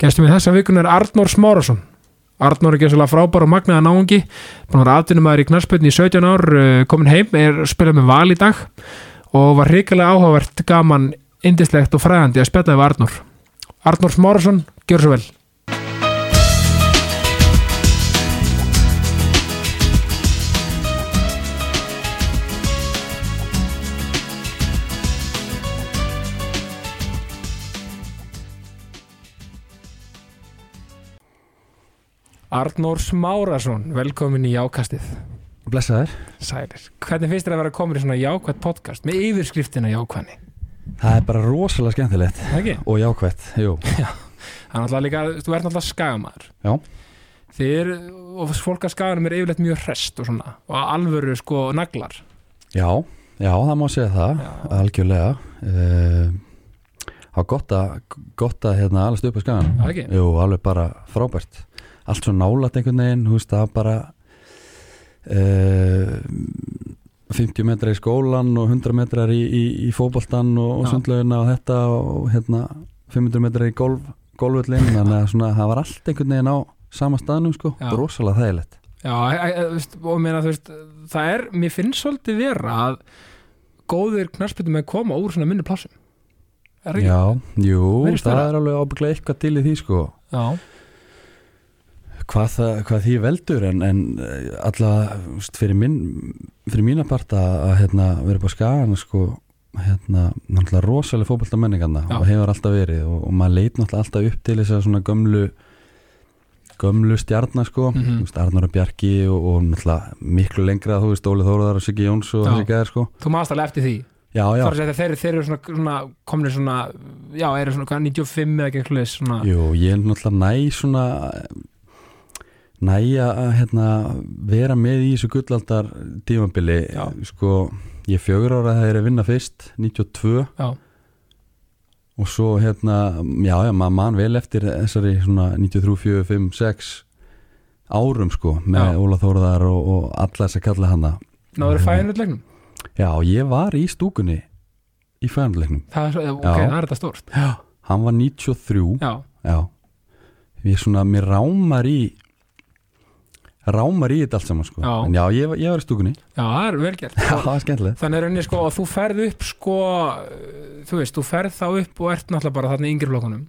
Gestum í þessa vikun er Arnór Smárasson Arnór er gæslega frábær og magnaða náungi búin að vera atvinnumæður í knarspötni í 17 ár uh, komin heim, er spilað með val í dag og var hrikalega áhugavert gaman, indislegt og fræðandi að spjalla við Arnór. Arnór Smárasson, gjör svo vel Arnór Smárasson, velkomin í Jákastið Blessaður. Sælir, hvernig finnst þér að vera komin í svona jákvætt podcast með yfirskriftina jákvæðni? Það er bara rosalega skemmtilegt ekki? og jákvætt, jú. Það er náttúrulega líka, þú ert náttúrulega skagamæður Já. Er, og fólk að skaganum er yfirleitt mjög hrest og svona og alvöru sko naglar Já, já, það má segja það, Já. algjörlega. Uh, það var gott að, gott að hérna alveg upp á skagan. Það ekki? Jú, alveg bara frábært. Allt svo nálat einhvern veginn, þú veist, það var bara uh, 50 metrar í skólan og 100 metrar í, í, í fótboltan og, og Já. sundlaugina og þetta og hérna 500 metrar í golf, golföllin, þannig að svona, það var allt einhvern veginn á sama staðnum, sko, Já. rosalega þægilegt. Já, og meina, þú veist, það er, mér finnst svolítið vera að góðir knarspytum með koma úr svona minni Er ekki? Já, jú, það er alveg ábygglega eitthvað til í því sko Já, hvað, það, hvað því veldur en, en alla fyrir, minn, fyrir mína part að, hérna, vera upp á skagan sko, hérna, náttúrulega rosalega fótbolta menningarna Já. og hefur alltaf verið og, og maður leit náttúrulega alltaf upp til þess að svona gömlu gömlu stjarnar sko. Mhm. þú veist, Arnóra Bjarki og, og náttúrulega miklu lengra þú veist Óli Þóruðar og Siggi Jóns og þessi gæðir sko. Þú maður alveg eftir því? Já, já, þeir, þeir eru svona, svona komnir svona, já, eru svona hvað, 95 eða eitthvað svona Jú, ég er náttúrulega næ svona næ að hérna, vera með í þessu gullaldar tímabili sko, ég fjögur ára ég er að vinna fyrst 92 Já, og svo hérna já, já, maður man vel eftir þessari svona 93, 4, 5, 6 árum sko, með. Óla Þóruðar og, og alla þess að kalla hana. Náður fæðinutlegnum Já, ég var í stúkunni í fæðanleiknum Það er svo, ok, Já. það er þetta stórt. Já, hann var 93 Já, Já. Ég svona, mér rámar í rámar í þetta allt saman sko. Já. En já, ég, ég var í stúkunni. Já, það er vel gert. Já, það var skemmtilegt. Þannig er rauninni sko að þú ferð upp sko, þú veist, þú ferð þá upp og ert náttúrulega bara þarna í yngri flokkunum.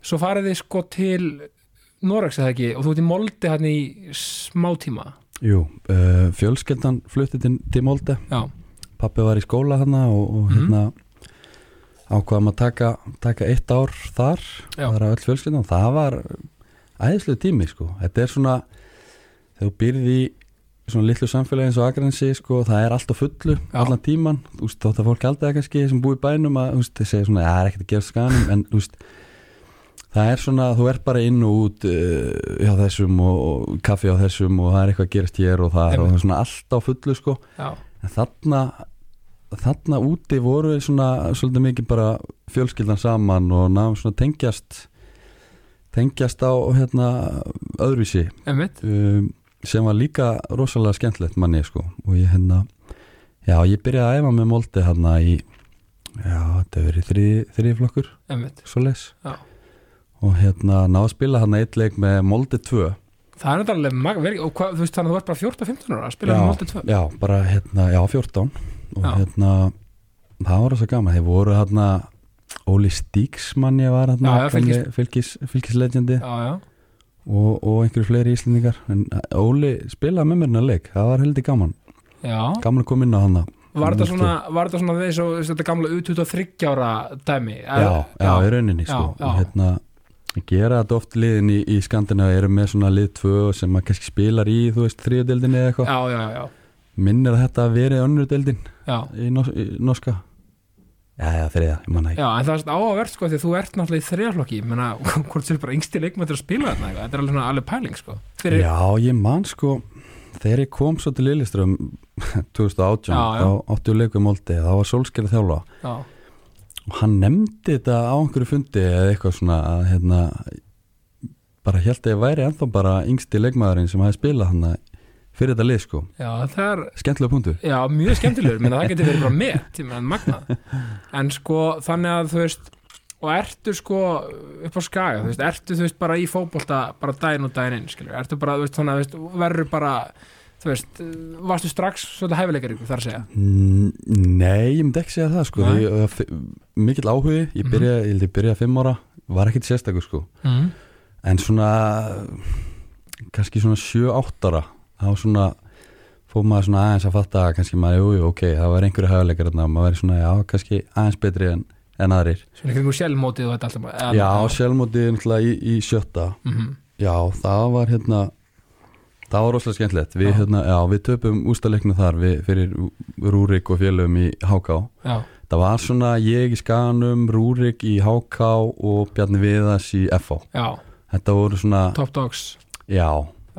Svo farið þið sko til Norex eða ekki? Og þú ert í Molde hérna í smá tíma. Jú, uh, fjölskeldan flutti til, til Molde. Já, Pappi var í skóla þarna og, og Mhm. hérna ákvaðum að taka, taka eitt ár þar. Já. Það var öll fjölskeldan Það var æðislega tími sko. Þetta er svona þegar þú byrði í svona litlu samfélagi eins og Akransi sko, það er allt á fullu Já. allan tíman, veist, þótt að fólk það kannski sem búi bænum að, þeir segja svona, "Ja, það er ekkert að gefa skanum, en veist það er svona, þú ert bara inn og út uh, hjá þessum og, og kaffi á þessum og það er eitthvað að gerast hér og það er svona allt á fullu sko. Já, en þarna þarna úti voru við svona svolítið mikið bara fjölskyldan saman og náðum svona tengjast tengjast á hérna öðruvísi. Um, sem var líka rosalega skemmtilegt manni sko. Og ég hérna já ég byrjaði að æfa með moldi hérna í já þetta verið þriði, þriði flokkur Emmitt, svo les Já. og hérna náðu að spila hérna eitt leik með moldi 2 það er náttúrulega mag- vel- og hvað, þú veist þannig að þú ert bara 14-15 ára að spila já, með Molde 2 já bara hérna já 14 og Já. hérna það var rosa gaman. Þeir voru hérna Óli Stíks mann ég var hérna fylgislegendi Já, já, og, og einhverju fleiri íslendingar. En Óli spilaði með mér hérna leik. Það var heldur gaman. Já. Gaman að koma inn á hana Var þetta svona, var þetta svona þess og þetta gamla U23 ára dæmi? já, já, í rauninni sko. Já. hérna gera þetta oft liðin í, í Skandinavi eru með svona lið tvö sem maður kannski spilar í þú veist þriðadeldinni eða eitthvað. Minnir að þetta hafi verið já. í, í norska já, já, þriða, ég manna ekki. Já, en það er áhverð sko því að þú ert náttúrulega í þriðaflokki menna, hvort er bara yngsti leikmættur að spila þarna þetta er alveg svona alveg pæling sko. Fyrir, já, ég man sko þegar ég kom svo til Lilleström 2018, Já, þá áttu leikum moldi, þá var Solskjær þjálfa. Já, og hann nefndi þetta á einhverju fundi eða eitthvað svona að hérna bara held að ég væri ennþá bara yngsti leikmaðurinn sem hafi spilað hann fyrir þetta lið sko, já, er skemmtilega punktur já, mjög skemmtilegur, menna það getur verið bara með, ég menn magna en sko, þannig að þú veist og ertu sko upp á skaga, þú veist, ertu þú veist bara í fótbolta bara daginn og daginn inn, skilur ertu bara, þú veist, svona, þú veist, verður bara þú veist, varstu strax svolítið hæfileikar ykkur þar að segja Mm, Nei, ég myndi ekki segja það sko. Því, uh, Mikill áhugi, ég Mhm. byrja, ég held ég byrja fimm ára Var ekkit sérstakur sko mm. En svona kannski svona 7-8 ára þá svona fór maður svona aðeins að fatta að kannski maður, jú, jú, ok, það var einhverju hæfileikar þarna og maður verið svona, já, kannski aðeins betri en, en aðrir. svona ykkur sjálfmótið og þetta alltaf Já, sjálfmótið náttúrulega í, í sjötta Mhm. Já, það var hérna það var rosalega skemmtilegt við, Já. hérna, já, við töpum ústaleiknu þar við, fyrir Rúrik og félögum í HK já, það var svona ég í Skanum, Rúrik í HK og Bjarni Viðas í FH já, þetta voru svona, top dogs já.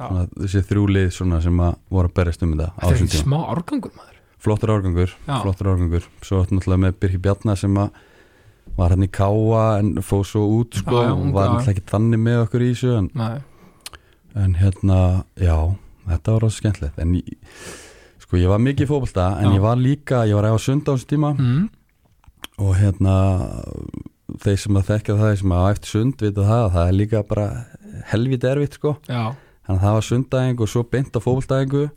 Svona þessi þrjúlið svona sem að voru að berjast um þetta þetta er ekki smá árgangur maður. Flottur árgangur, flottur árgangur. Svo náttúrulega með Birki Bjarnar sem að var hann í Káa en fóð svo út sko, Já, já, og var náttúrulega ekki þannig með okkur í þessu en, en hérna, já þetta var rosa skemmtilegt. En sko ég var mikið í fótbolta en Já. ég var líka, ég var á sund á þessu tíma. Mm. og hérna þeir sem að þekka það, þeir sem að á eftir sund vita það, að það er líka bara helviti erfitt sko, já, þannig að það var sundæðing og svo beint á fótboltæðingu.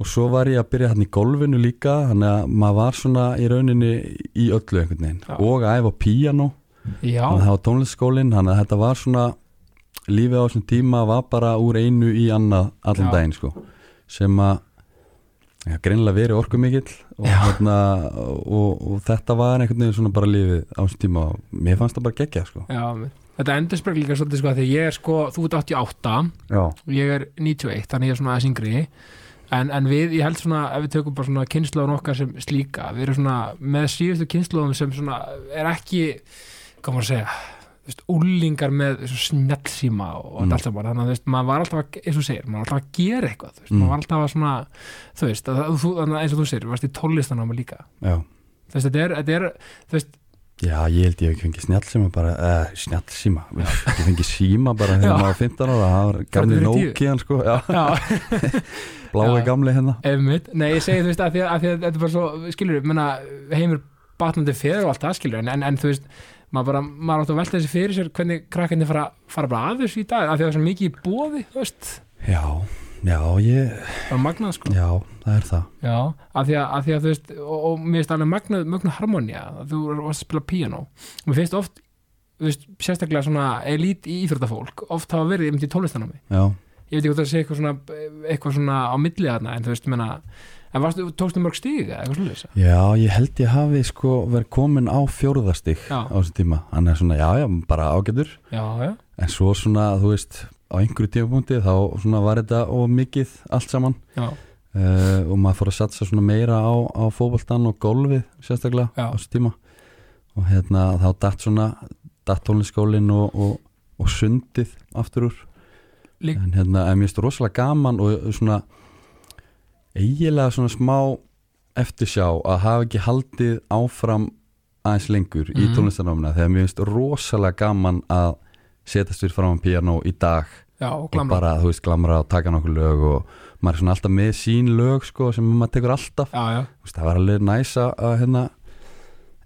Og svo var ég að byrja hann í golfinu líka þannig að maður var svona í rauninni í öllu einhvern veginn. Já. og að æfa píano, já, þannig að það var tónlistskólin þannig að þetta var svona lífið á þessum tíma var bara úr einu í annað allan daginn sko. Sem að ja, greinlega verið orku mikill og, hérna, og, og þetta var einhvern veginn svona bara lífið á þessum tíma. Og mér fannst það bara geggja sko. Já þetta endur sprekk líka svolítið sko að því ég er sko, þú ert 88 Já, og ég er 91, þannig ég er svona aðeins yngri. En, en við, ég held svona ef við tökum bara svona kynnslóðun okkar sem slíka við erum svona með síðustu kynnslóðum sem svona er ekki hvað maður að segja úlingar með svona snjallsíma og Mm. allt saman, þannig að veist, maður var alltaf að, eins og segir, maður var alltaf að gera eitthvað veist, Mm. maður var alltaf að svona þú veist, að, þú, þannig að eins og þú segir, þú varst í tónlistanámi líka. Já. Þú veist, þetta er, þetta er þú veist, Já, ég held ég hef ekki fengið snjallsíma bara, uh, snjallsíma, ég fengið síma bara þegar maður var 15 ára, það var gamli. Nokian sko, já, já, blái gamli hérna. Einmitt, nei ég segi þú veist að því að, þetta er bara svo, skilur, menna, heimur batnandi fyrir og allt það skilur en, en, en þú veist, maður bara, maður átt að velta þessi fyrir sér hvernig krakkarnir fara, fara bara að þessu í dag, af því að það er svo mikið í bóði þú veist, Já, já, ég, bara magnað sko. Já, það er það. Já, af því að, að, því að þú veist og, og mér finnst alveg magnað, magnað harmonía þú varst að spila píanó. Og mér finnst oft, þú veist, sérstaklega svona elít í íþróttafólk, oft hafa verið einmitt í tónlistanami, Já, ég veit ekki hvort það sé eitthvað svona eitthvað svona á milli þarna, en þú veist, menna en varstu, tókstu mörg stíg eða eitthvað slúðis já, ég held ég hafi sko verið komin á fjórðastig Já. á þessum tíma, hann er svona, já, já, bara ágætur. Já, já, en svo svona, þú veist, á einhverju tímapunkti þá svona var þetta of mikið allt saman. Uh, og maður fór að satsa svona meira á, á fótboltan og golfið sérstaklega Já. á þessu tíma. Og hérna þá datt svona datt tónlistskólin og, og, og sundið aftur úr. Lík- en hérna, mér finnst rosalega gaman og svona eiginlega svona smá eftirsjá að hafa ekki haldið áfram aðeins lengur í Mhm. tónlistanámina þegar mér finnst rosalega gaman að setjast við fram á piano í dag já, og og bara, þú veist, glamra og taka nokkur lög og maður er svona alltaf með sín lög sko, sem maður tekur alltaf. Já, já, veist, það var alveg næsa að hérna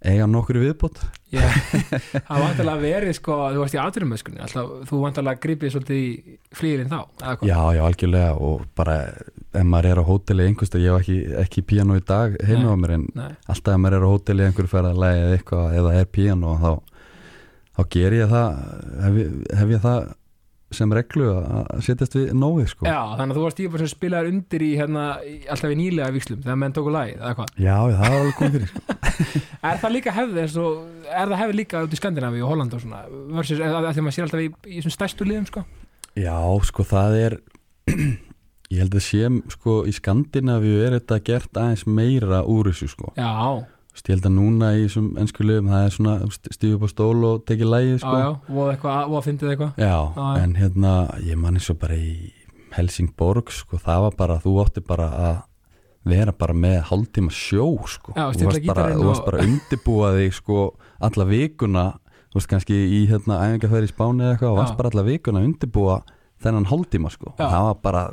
eiga nokkur viðbót. Ég, það var vantilega verið sko, þú varst í aðrumöskunni alltaf, þú vantilega gripið svolítið í flýðin þá, já, já, algjörlega og bara ef maður er á hóteli einhversta, ég hef ekki, ekki píano í dag heima á mér en Nei, alltaf ef maður er á hóteli einhverju ferðalagi eða eitthvað, eða er píano þá, þá ger ég það hef, ég- hef ég það sem reglu að að setjast við nóið sko. Já, þannig að þú varst típa sem spilaður undir í hérna, í, alltaf í nýlega vikslum þegar menn tóku lagið, eða hvað? Já, það var alveg komið fyrir sko. er það líka hefði eins og, er það hefði líka út í Skandinavíu og Holland og svona versus, eða því að maður sér alltaf í, í þessum stærstu liðum sko? Já, sko það er ég held að sé sko í Skandinavíu er þetta gert aðeins meira úr þessu sko. Já, veist, ég held að núna í þessum ennsku liðum það er svona stíðu upp á stól og tekið lægi já, sko já, og eitthvað, og að fyndið eitthvað Já, Já, já. en hérna ég man eins og bara í Helsingborg sko, það var bara, þú átti bara að vera bara með hálftíma sjó sko, Já, þú varst bara, gítarinn þú varst og- bara undirbúa þig sko alla vikuna, þú veist kannski í hérna æfingarferð í Spáni eða eitthvað, og Já. varst bara alla vikuna að undirbúa þennan hálftíma sko, Já. það var bara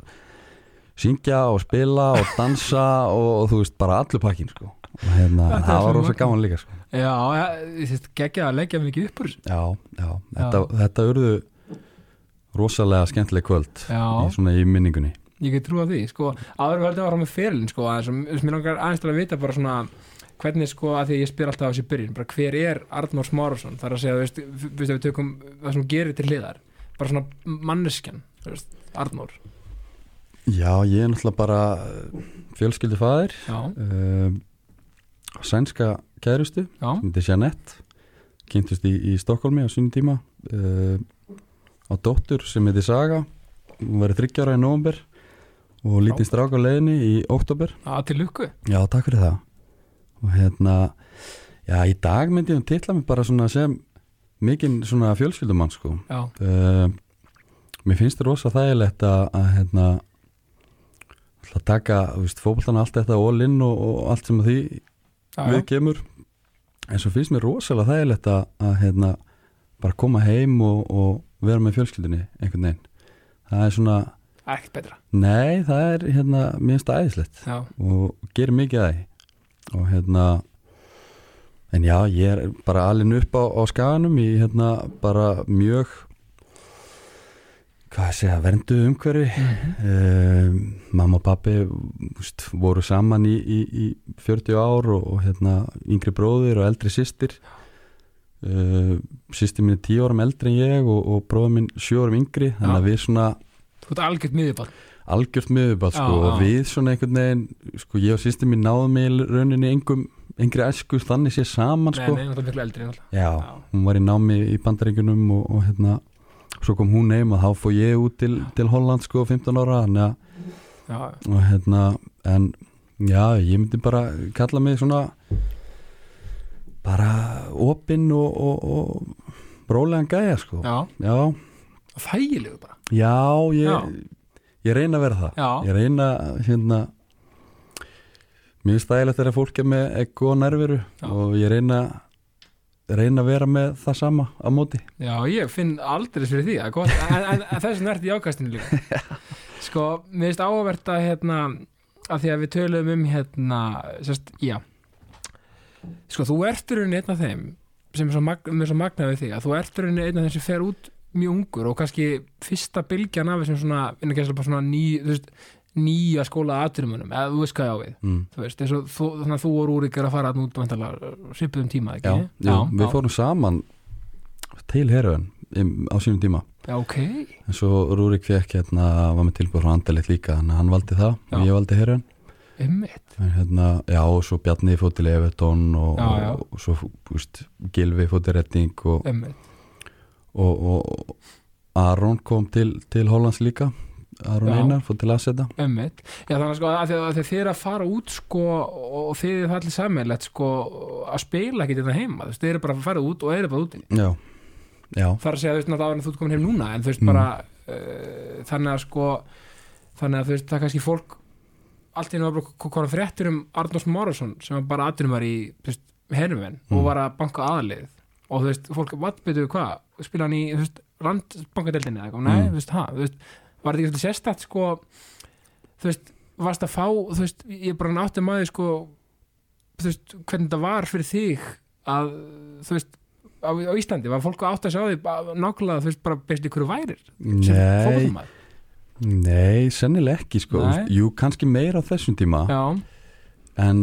syngja og spila og dansa og, og þú veist, bara allur pakkin sko. Og hérna, Þetta það var rosa gaman líka sko. Já, ég þýtt geggja að leggja mikið upp úr þessu. já, já, þetta, þetta urðu rosalega skemmtileg kvöld Já. í, svona í minningunni. Ég get trúa því, sko, áður verður að fara með ferilin, sko, aðeins, mér langar aðeins til að vita bara svona, hvernig, sko, að því að ég spyr alltaf á þessi byrjun, bara hver er Arnór Smárasson, þar að segja, þú veist, veist, við tökum það sem gerir til hliðar, bara svona manneskjan, þú veist, Arnór, já, ég er náttúrulega bara fjölskyldi fæðir já, uh, sænska kærustu sem heitir Jeanette kynntust í, í Stokkólmi á sínum tíma uh, á dóttur sem heitir Saga. Hún verið þryggjára í november og lítið strák á leiðinni í oktober að til lukku, já, takk fyrir það. Og hérna já, í dag myndi ég titla mig bara svona sem mikinn svona fjölskyldumann sko. Uh, mér finnst það rosa þægilegt að, að hérna að taka, fótboltana allt þetta all in og, og allt sem að því við kemur. En svo finnst mér rosalega þægilegt að, að hérna, bara koma heim og, og vera með fjölskyldunni einhvern veginn. Það er svona, ekkert betra, nei það er hérna, æðislegt já, og gerir mikið að því. Og hérna en já, ég er bara alin upp á, á skaganum í hérna bara mjög hvað segja, verndu umhverfi Mhm. um, mamma og pappi úst, voru saman í, í, í 40 ár og, og hérna yngri bróðir og eldri systir uh, systir mín er 10 árum eldri en ég og, og bróður minn 7 árum yngri þannig að við svona þú ert algjört miðjuball, algjört miðuball sko, og við svona einhvern veginn sko, ég og sýstir mín náðum í rauninni engum, engri æsku þannig sé saman nei, sko. nei, náttúrulega miklu eldri, já, Já. hún var í námi í bandaríkunum og, og hérna svo kom hún heim og þá fór ég út til, til Holland sko 15 ára að og hérna en já, ég myndi bara kalla mig svona bara opinn og, og, og brólegan gæja sko. Já, já, þægilegu bara, já, ég, Já. ég reyna að vera það. Já, ég reyna hérna mér finnst þægilegt þegar fólk er með ekko og nærveru Já. og ég reyna reyna að vera með það sama á móti. Já, ég finn aldrei fyrir því en, en, en þess vegna ert í ákastinu líka. Sko, mér finnst áhvert að hérna, að því að við töluðum um hérna, sérst, já. Sko, þú ert í rauninni einn af þeim sem er svo, mag, svo magnaði við þig að þú ert í rauninni einn af þeim sem fer út mjög ungur og kannski fyrsta bylgjan af þessum svona, svona ný, þú veist, nýja skóla aðturumunum, eða þú veist hvað ég á við mm. þú veist, eins og þú, þannig að þú og Rúrik er að fara nút svipuðum tíma, já, ekki? já, við fórum saman til herruðan á sínum tíma Já, ok, en svo Rúrik fekk hérna var með tilbúið frá andalegt líka þannig að hann valdi það Já. og ég valdi en hérna, já, og svo Bjarni fótt til Evertón og, Já, já. og, og svo úst, Gilvi fótt til Redding og, og Aron kom til, til Hollands líka Já. Einar fótt til Asseta Ömmit, já þannig að sko að að að þið er að fara út sko og þið er það allir sammeilegt sko að spila ekki þetta heima, þú veist, þið eru bara að fara út og eru bara úti, já, já, þar að segja þú veist náttúrulega en þú ert komin heim núna, en þú veist Mm. bara uh, þannig að sko þannig að þú veist, það er kannski fólk allt í bara konar fréttir um Arnós Márusson sem var bara aðdunum var í hernumenn Mm. og var að banka aðlið og þú veist, fólk, what betur hvað spila hann í, þú veist, randbankadeldinni eða eitthvað, nei, Mm. þú veist, ha, þú veist var þetta ekki sérstætt sko þú veist, varst að fá þú veist, ég bara nátti maður sko þú veist, hvernig þetta var fyrir þig að, þú veist á, á Íslandi, var fólk átt að sjá bara nákvæmlega, þú veist, bara best ykkur værir? Sem nei. nei, sennileg ekki sko Nei. jú, kannski meira á þessum tíma. Já, en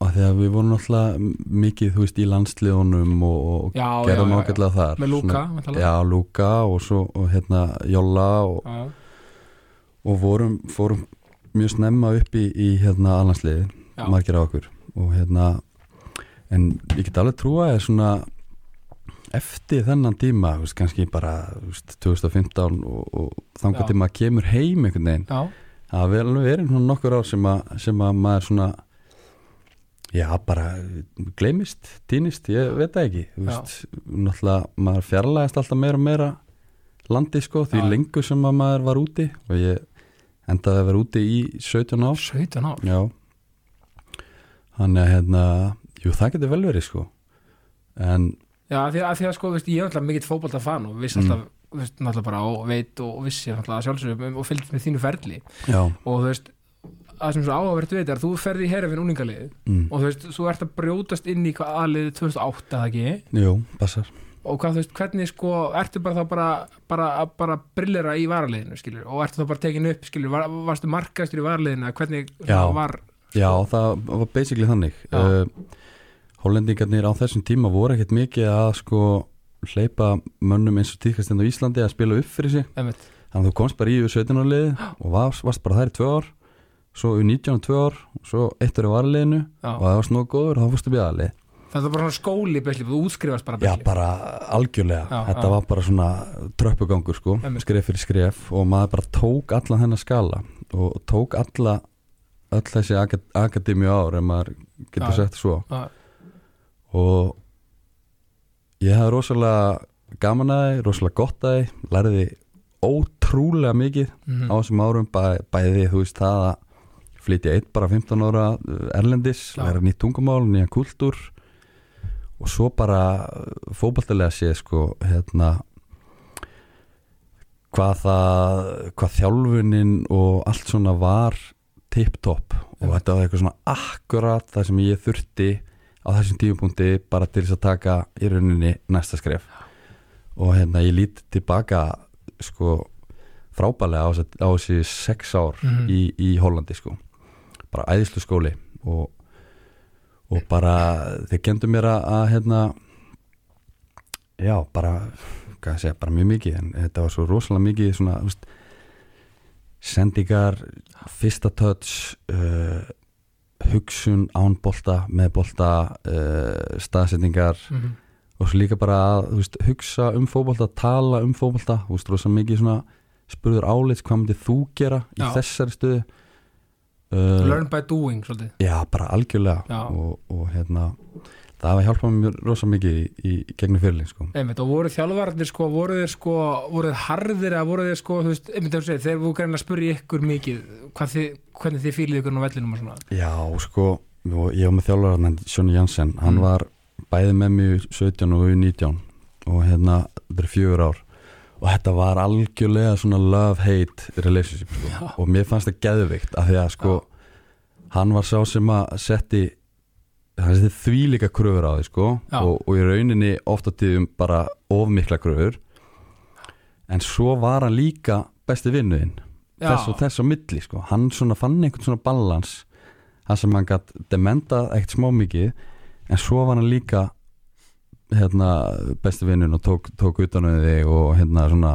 að því að við vorum náttúrulega mikið, þú veist, í landsliðunum og, og já, já, gerðum já, já. ágætlega þar með Lúka, Svona- já, Lúka og svo og hérna Jóla og, já, og vorum, fórum mjög snemma upp í, í hérna allansliði, margir á okkur. Og hérna en ég get alveg trúa að svona eftir þennan tíma veist, kannski bara veist, 2015 og, og þangar maður kemur heim einhvern veginn, já, það hafi alveg verið nokkur ár sem að, sem að maður svona já, bara gleymist, týnist, ég veit það ekki. Veist, náttúrulega maður fjarlægast alltaf meira og meira landi sko, því Já. lengur sem að maður var úti. Og ég endaði að vera úti í 17 ár. 17 ár? Já. Þannig að hérna, jú það getur vel verið sko. En já, af því að, því að sko, veist, ég er alltaf mikill fótbolta fan og viss Mm. alltaf, þú veist, náttúrulega bara og veit og vissi alltaf sjálfsögum og fylgst með þínu ferli. Já, og þú veist, að sem svo áhverjum veit er að þú ferði í herfinn úlingalið mm. og þú veist, þú ert að brjótast inn í hvað aðliðið 2008 eða ekki? Jú, passar og hvað veist, hvernig sko ertu bara þá bara, bara, bara brillera í varaliðinu skilur, og ertu þá bara tekin upp skilur, var, varstu markastur í varaliðinu hvernig Já. það var Já, það var basically þannig. Uh, Hollendingarnir á þessum tíma voru ekkert mikið að sko hleypa mönnum eins og tíkast inn á Íslandi að spila upp fyrir sig. Einmitt, þannig að þú komst bara í yfir 17 áliði og varst, varst bara þær í tvö ár svo í 19 og tvö ár svo eitt ár í varaliðinu og það var snóð góður og þá fórstu bíðalið það var bara skóli besli, þú útskrifast bara Já, basically. bara algjörlega Já, þetta já. var bara svona tröppugangur sko, skref fyrir skref og maður bara tók allan þennan skala og tók alla öll þessi akad akademíu ár ef maður getur Já. sett svo Já, og ég hafði rosalega gaman að því, rosalega gott að því lærði ótrúlega mikið mhm. á þessum árum bæ, bæði þú veist það að flytja eitt bara 15 ára uh, erlendis, Já. læra nýtt tungumál, nýja kultúr og svo bara fótballtilega sé sko hérna hvað það hvað þjálfunin og allt svona var tip-top og Já. þetta var eitthvað svona akkurat það sem ég þurfti á þessum tímapunkti bara til þess að taka í rauninni næsta skref og hérna ég lít tilbaka sko frábælega á, þessi sex ár Mhm. í, í Hollandi sko bara æðislu skóli og, og bara þeir kendu mér að, að hérna já bara hvað segja, bara mjög mikið en þetta var svo rosalega mikið svona veist, sendingar fyrsta touch uh, hugsun án bolta með bolta uh, staðsetningar Mhm. og svo líka bara að veist, hugsa um fótbolta, tala um fótbolta þú veist, rosa mikið svona spurður álits hvað myndir þú gera í Já. þessari stöðu uh, learn by doing svolítið já, bara algjörlega Já. og, og hérna það hafa hjálpað mér rosa mikið í, í gegnum fyrirling sko. einmitt, og voru þjálfarnir sko, voru þeir sko voru þeir harðir eða voru þeir sko þú veist, einmitt að segja, þeir voru greinlega að spyrja ykkur mikið þið, hvernig þið fýlið ykkur á vellinum og svona já, sko, og ég var með þjálfur Sjóni Jansen, hann Mm. var bæði með mig 17 og 19 og hérna, þetta er fjögur ár og þetta var algjörlega svona love-hate relationship sko. Já. og mér fannst það geðvikt af því að sko hann var sá sem að setti hann setti því líka kröfur á því sko. Já. og, og í rauninni oft á tíðum bara of mikla kröfur. En svo var hann líka besti vinnuðinn þess og þess á milli sko. Hann svona fann einhvern svona balans. Hann sem hann gætt dementað eitt smá mikið. En svo var hann líka hérna besti vinnun og tók, tók utan um og hérna svona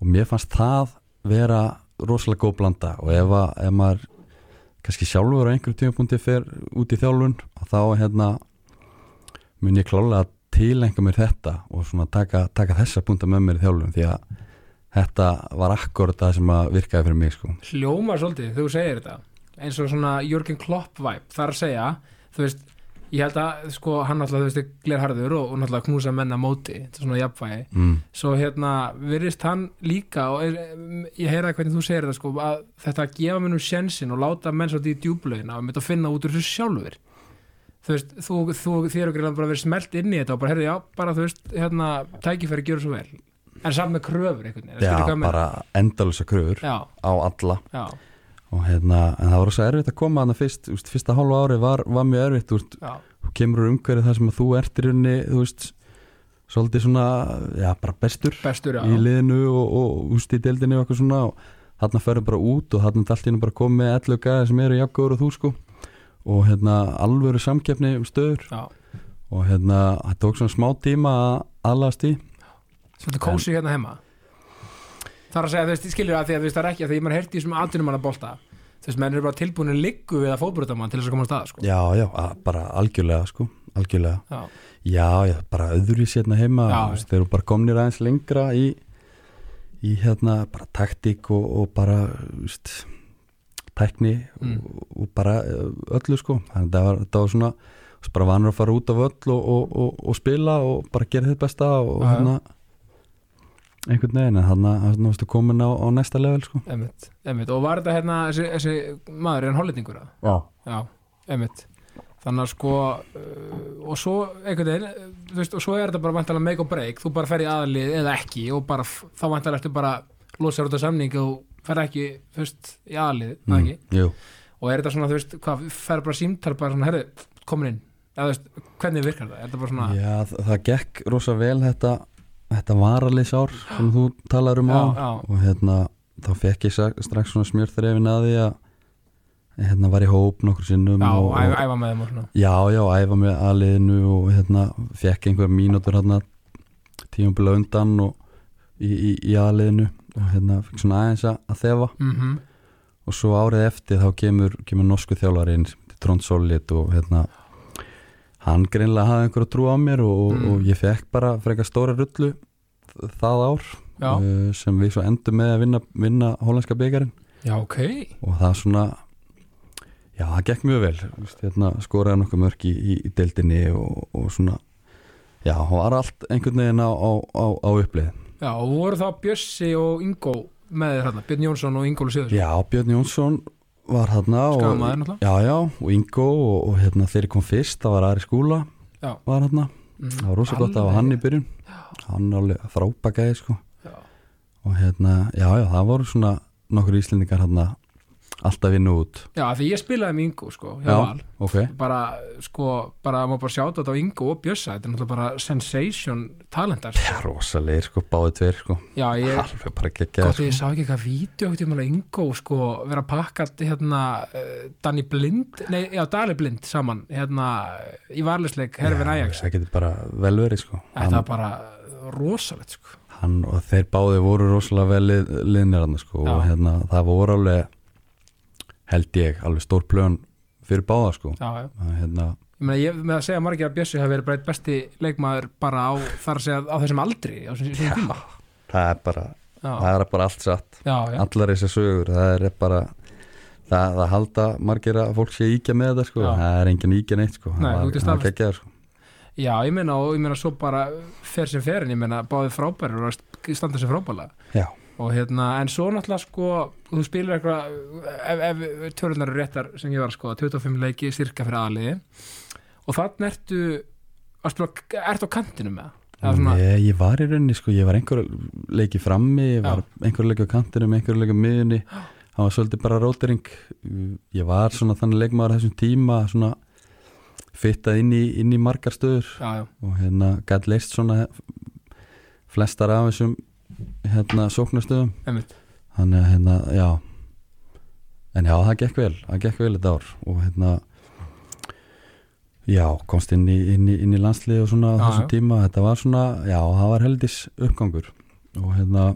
og mér fannst það vera rosalega góð blanda. Og ef, að, ef maður kannski sjálfur á einhverjum tímapunkti fer út í þjálfun þá hérna mun ég klálega tilenga mér þetta og svona taka, taka þessa punta með mér í þjálfun því að þetta var akkurat það sem að virkaði fyrir mig sko. Hljóma svolítið þegar þú segir þetta eins og svona Jörgen Klopp vibe þar að segja, þú veist ég held að sko hann alltaf, þú veist, er glerharður og, og náttúrulega knúsa menna móti þetta er svona jafnvægi, mm. svo hérna virðist hann líka og er, ég heyra hvernig þú segir þetta sko að þetta að gefa mennum sjensin og láta menn svolítið í djúblaugina og mynda að finna út úr þessu sjálfur. Þú veist, þú, þú, þér er okkur bara verið smelt inn í þetta og bara, herrðu, já, bara þú veist hérna, tækifæri gjör svo vel. En samt með kröfur einhvern veginn, Já, bara endalusa kröfur já, á alla. Já, og hérna, en það var svo erfitt að koma þarna fyrst, úst, fyrsta hálfa ári var, var mjög erfitt já, þú kemur úr umhverju þar sem að þú ert í rauninni, þú veist svolítið svona, já, bara bestur bestur, já. í liðinu og, og úst í deildinu og eitthvað svona. Og þarna ferður bara út og þarna í hennu bara komið með 11 gæði sem eru jafngóður og þú sko. Og hérna alvöru samkeppni um stöður. Já, og hérna það tók svona smá tíma að aðlast í svolítið kósi hérna heima þar að segja, þú veist, ég skilur að því að það er ekki að því að maður heyrti í þessum atvinnum manna bolta þú veist, menn eru bara tilbúinu liggu við að fótbrutamann til þess að koma á stað, sko. Já, já, að, bara algjörlega sko algjörlega, já, já, já, bara öðru í sérna heima, Já, veist, þeir eru bara komnir aðeins lengra í í hérna, bara taktík og, og bara, veist tækni Mm. og, og bara eh, öllu sko, þannig að það var, það var svona bara vanur að fara út af öll og, og, spila og bara gera þitt besta og hérna einhvern veginn, en þannig að þú veist komin á, á næsta level sko. Emitt, emitt og var þetta hérna, þessi, þessi maður er hann hollendingur að já, já, þannig að sko uh, og svo einhvern veginn, veist, og svo er þetta bara vantalega make or break, þú bara fer í aðlið eða ekki og bara, þá vantalega ertu bara losar út af samning og fer ekki, veist, í aðlið mm. jú, og er þetta svona, þú veist, hvað, fer bara símtal bara svona, herri, komin inn. Eða þú veist, hvernig virkar það, er þetta bara svona já, það, það gekk rosa vel þetta, þetta varalýsár sem þú talar um Já, á já. og hérna, þá fekk ég strax svona smjörþrefin að því að hérna var í hóp nokkur sinnum já, og, og, æfa með þeim og svona. Já, já, æfa með aðliðinu og hérna, fekk einhver mínútur hérna tímabila undan og í, í, í aðliðinu og hérna, fikk svona aðeins að þefa. Mm og svo árið eftir þá kemur, kemur norsku þjálfarinn Trond Sollit og hérna hann greinlega hafði einhverju trú á mér og, Mm. og ég fekk bara frekar stóra rullu það ár uh, sem við svo endum með að vinna, vinna hólandska byggarinn já, ok. Og það svona já, það gekk mjög vel. Hérna, skoraði nokkuð mörk í, í, í deildinni og, og svona já, það var allt einhvern veginn á, á, á, á upplið já, og voru þá Bjössi og Ingo með þér hérna, Björn Jónsson og Ingólu Siður já, Björn Jónsson var hérna skamaður náttúrulega. Já, já, og Ingo og, og hérna, ég kom fyrst, það var Ari Skúla já, var hérna, mm, það var rosa gott að hafa hann í byrjun. Hann alveg frábækaði sko. Já, og hérna, já, já, það voru svona nokkur íslendingar hérna alltaf vinnu út. Já, því ég spilaði með Ingo sko, Já. Val. ok, bara, sko, bara, má bara sjáta þetta á Ingo og Bjössa, þetta er náttúrulega bara sensation talentar, já, rosalegir sko, báði tveir sko. Já, ég alveg bara geggjaði gott að ég sá ekki eitthvað vídeo ekkert um alveg Ingo, sko, vera pakkat hérna, uh, Danny Blind nei, já, Dali Blind saman hérna, í varlisleik, Herfin Ajax. það getur bara vel verið sko. Þetta hann, var bara rosalegt, sko. Hann og þeir báði voru rosalega vel lið, liðnir hann sko og hérna það voru alveg held ég, alveg stór plön fyrir báða sko. Já, já. Að, hérna, Ég meina, ég með að segja margir að Bjössi hafi verið bara eitt besti leikmaður bara á, þar að segja, á þessum aldri á þessum þessum tíma. Það er bara Já, það er bara allt satt. Já, já, allar þessar sögur, það er bara það, það halda margir að fólk sé íkja með þetta sko, Já. það er engin íkja neitt sko, Nei, það þú var, ert það sko. Já, ég meina og ég meina svo bara fer sem fer en ég meina báði frábæri og st- standa sem frábæla já, og hérna, en svo náttúrulega sko þú spilir eitthvað ef, ef tölunar eru réttar sem ég var að skoða 25 leiki styrka fyrir aðliði og þannig ertu ertu á kantinu með Nei, ég var í rauninni sko, ég var einhver leiki frammi, ég var einhver leiki á kantinum, einhver leiki á miðunni það var svolítið bara rótering. Ég var svona þannig leikmaður þessum tíma svona fittað inn í, inn í margar stöður. Já, já, og hérna gætt leist svona flestar af þessum hérna sóknastöðum þannig að hérna, já. En já, það gekk vel, það gekk vel þetta ár. Og hérna já, komst inn í, inn í, inn í landslið og svona á þessum tíma, þetta var svona já, það var heldis uppgangur. Og hérna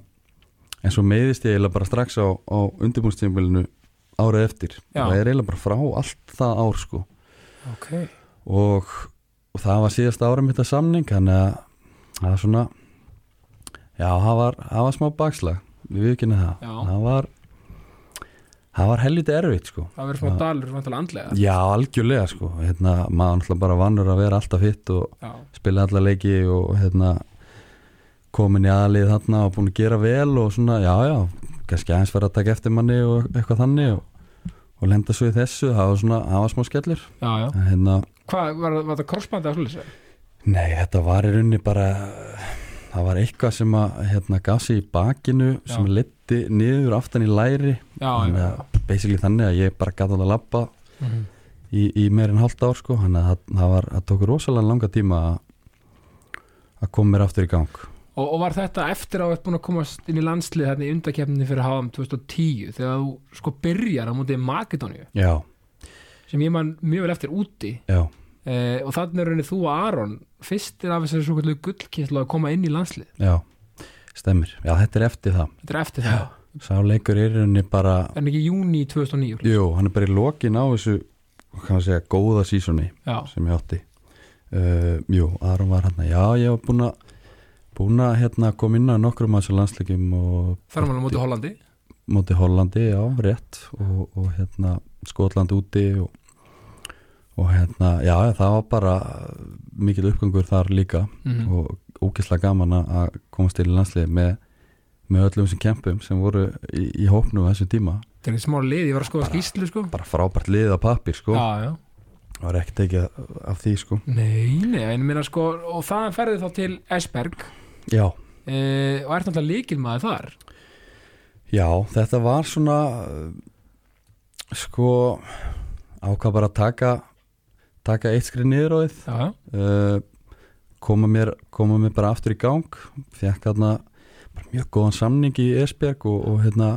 en svo meiðist ég eiginlega bara strax á, á undirbúnstímbilinu árið eftir. Já. ég er eiginlega bara frá allt það ár sko. Ok, og, og það var síðasta ára mitt að samning þannig að það var svona já, það var, það var smá bakslag. Við viðkynna það. Já. það var það var helviti erfitt sko. Það verður Já. dalur vantilega andlega já, algjörlega sko. Hérna, maður náttúrulega bara vannur að vera alltaf hitt og já, spila alla leiki og hérna komin í aðlið þarna og búin að gera vel og svona, já, já kannski aðeins vera að taka eftir manni og eitthvað þannig og, og lenda svo í þessu. Það var svona, það var smá skellur. Já, já. En hérna hvað, var, var það krossbandi að svolítið sér? Nei, þetta var í rauninni bara það var eitthvað sem að hérna, gaf sig í bakinu sem Já. leti niður aftan í læri. Já, þannig að basically þannig að ég bara gæti að lappa Mhm. í, í meir en hálft ár sko, þannig að það, var það tók rosalega langa tíma að að koma mér aftur í gang. Og, og var þetta eftir að þú ert búin að komast inn í landslið hérna í undakefninni fyrir HM 2010 þegar þú sko byrjar á mútið Makedóníu? Sem ég man mjög vel eftir úti. Já, eh, og þannig er rauninni þú og Aron fyrstir af þessari svo kallu gullkistlu að koma inn í landslið. Já stemmir, já þetta er eftir það. Þetta er eftir það, sá leikur er rauninni bara en ekki júni 2009 jú, hann er bara í lokin á þessu maður segja, góða sísoni já, sem ég átti. Uh, Jú, Aron var hérna. Já, ég var búin að búin að hérna, koma inn á nokkrum að þessu landsleikum þar var hann mútið Hollandi? Móti Hollandi, já, rétt. Og, og hérna Skotland úti og, og hérna, já, það var bara mikil uppgangur þar líka mm og ógislega gaman að- að komast til í landslið með, með öllum þessum kempum sem voru í, í hópnu á þessum tíma. Þetta er ekki smá lið, ég var að skoða skýslu sko. bara frábært lið á pappir, sko. Já, já. Það var ekkert ekki af því, sko. Nei, nei, en minna sko og það ferði þá til Esberg. Já, e, og ert náttúrulega líkilmaður þar. Já, þetta var svona sko ákvað bara að taka taka eitt skrið niður á þið. Uh, koma, mér, koma mér bara aftur í gang. Fekk hérna mjög góðan samning í Esbjerg og, og hérna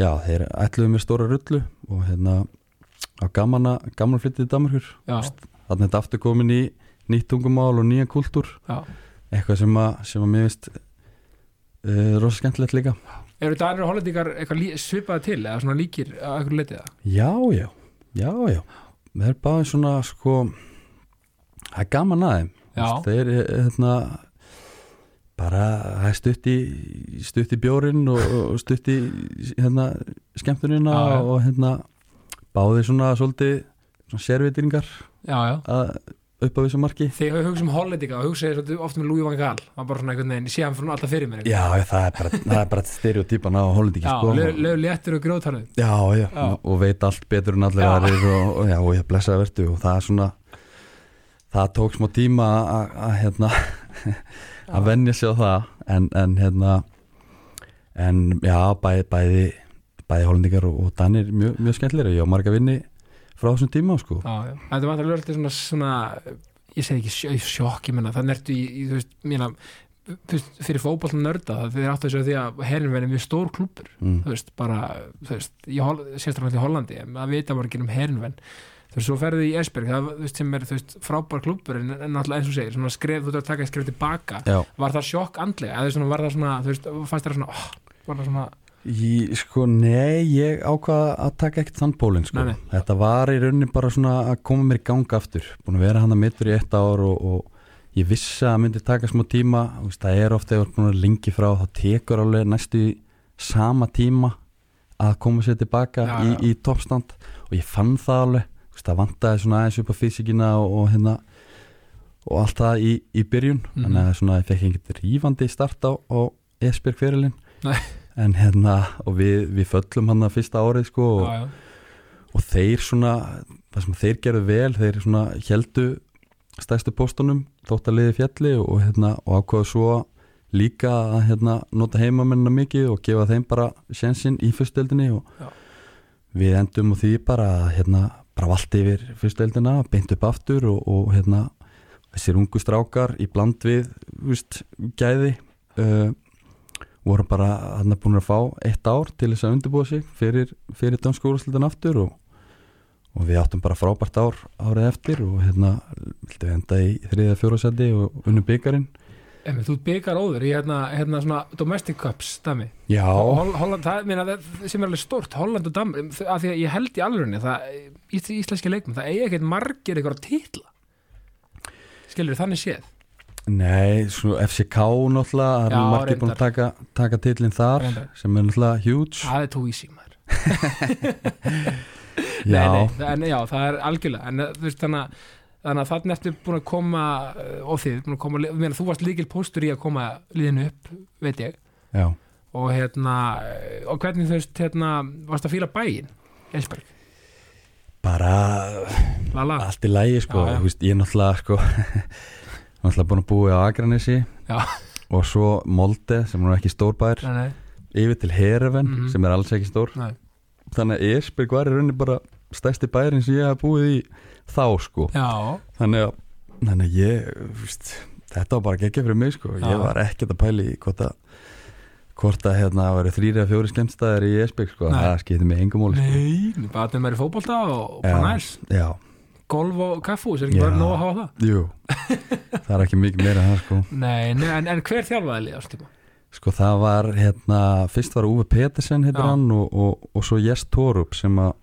já, þeir ætluðu mér stóra rullu og hérna á gaman flyttið í Danmarkur þannig að þetta aftur komin í nýtt tungumál og nýja kultúr. Já. Eitthvað sem að, sem að mér finnst uh, rosa skemmtilegt líka. Eru Danir og Hollendingar eitthvað svipaði til eða svona líkir að eitthvað letið það? Já, já, já, já Það er bara svona sko það er gaman að þeim. Já. Þú veist, Þeir hérna bara það er stutt í stutt í bjórin og, og stutt í hérna skemmtunina Já, og hérna báði svona svolítið svona sérvitringar að upp á þessu marki? Þegar við hugsa um Hollendinga og hugsa ég svolítið oft með Louis van Gaal. Það er bara svona einhvern veginn, ég sé hann fyrir alltaf fyrir mér Já, það er bara, það er bara stereotypan á Hollendingi Já, sko. lög lög léttur og grótarðu já, já, Já. og veit allt betur en allir aðrir og, og, já, og ég blessaði vertu og það er svona það tók smá tíma að- að hérna að venja sig á það. En, en hérna en já, bæði bæði, bæði hollendingar og, og danir mjög, mjög skemmtilega, ég á marga vinni frá þessum tíma sko. Já, já, þetta var alltaf löglega svona, svona ég segi ekki sjokk, ég menna það nertu í, í þú veist, veist, fyrir fótboltan nörda það þeir áttu þessu að því að herrin verið mjög stór klúpur mm. þú veist, bara, þú veist, sérstaklega í Hollandi, að vita maður ekki um herinvenn þú veist, svo ferðu í Esberg það, veist, sem er, þú veist, frábær klúpur en, náttúrulega eins og segir, svona skref, þú ert að taka skref tilbaka, Já, var það sjokk andlega, eða svona, var það svona, þú veist, fannst þér svona, oh, var það svona Í, sko, nei, ég ákvaða að taka ekkert þann pólinn, sko. Nei, nei. Þetta var í rauninni bara svona að koma mér í ganga aftur. Búin að vera hann að mittur í eitt ár og, og ég vissi að það myndi taka smá tíma. Veist, Það er ofta, þú ert búin að lengi frá, þá tekur alveg næstu sama tíma að koma sér tilbaka Já, í, já. í toppstand og ég fann það alveg. Veist, Það vantaði svona aðeins upp á fysikina og, og hérna og allt það í, í byrjun Mhm. þannig að svona, ég fekk einhvern rífandi start á, Esbjörg fyrirlin Nei. En hérna og við, við föllum hann að fyrsta árið sko og, já, já, og þeir svona þeir gerðu vel, þeir svona heldu stærstu póstunum þótt að liði fjalli og, og, hérna, og ákvaðu svo líka að hérna, nota heimamennina mikið og gefa þeim bara sjensinn í fyrstdeldinni og Já. við endum á því bara að hérna, bara vallt yfir fyrstdeldina, beint upp aftur og, og hérna, þessir ungu strákar í bland við víst, gæði uh, voru bara hann búin að fá eitt ár til þess að undirbúa sig fyrir, fyrir danskólaslutan aftur og, og við áttum bara frábært ár árið eftir og hérna við enda í þriða fjórasetti og unnu byggarinn Emi, þú byggar óður í hérna, hérna svona domestic cups, dæmi. Já, og Holl- Holland, það, meina, það sem er alveg stort Holland og Danmark, af því að ég held í alvörunni það, íslenski leikum, það eigi ekkert margir eitthvað titla. Skilur þannig séð nei, svo FCK náttúrulega, það er margir búin að taka, taka titlinn þar Reyndar. sem er náttúrulega huge. Það er maður. Já, nei, nei, en, já, það er algjörlega en þú veist þannig að þannig að þannig ertu búin að koma uh, og þið, búin að koma, meina, þú varst líkil póstur í að koma liðinu upp, veit ég. Já, og hérna, uh, og hvernig þú veist hérna, varst að fíla bæinn Elsberg, bara lala. allt í lægi sko, Já, já. Veist, ég er náttúrulega sko náttúrulega búin að búa á Akranesi Já. og svo Molde sem er ekki stór bær nei, nei, yfir til Hereven Mhm. sem er alls ekki stór nei, þannig að Esbjörg var í rauninni bara stærsti bærin sem ég hef búið í þá sko þannig að, þannig að ég veist, þetta var bara geggja fyrir mig sko Já. ég var ekkert að pæli hvort að hvort að hérna að vera þrýri að fjóri skemmstæðar í Esbjörg sko, Nei. það skipti mig engum móli sko. nei bara þeim er í fótbolta og, bara næs já, golf og kaffús, er ekki bara nóg að hafa það? Jú. Það er ekki mikið meira það sko. Nei, nei en, en hver þjálfaði liða tíma? sko það var hérna, fyrst var Uwe Petersen heitir Já. hann og, og, og svo Jess Torup sem að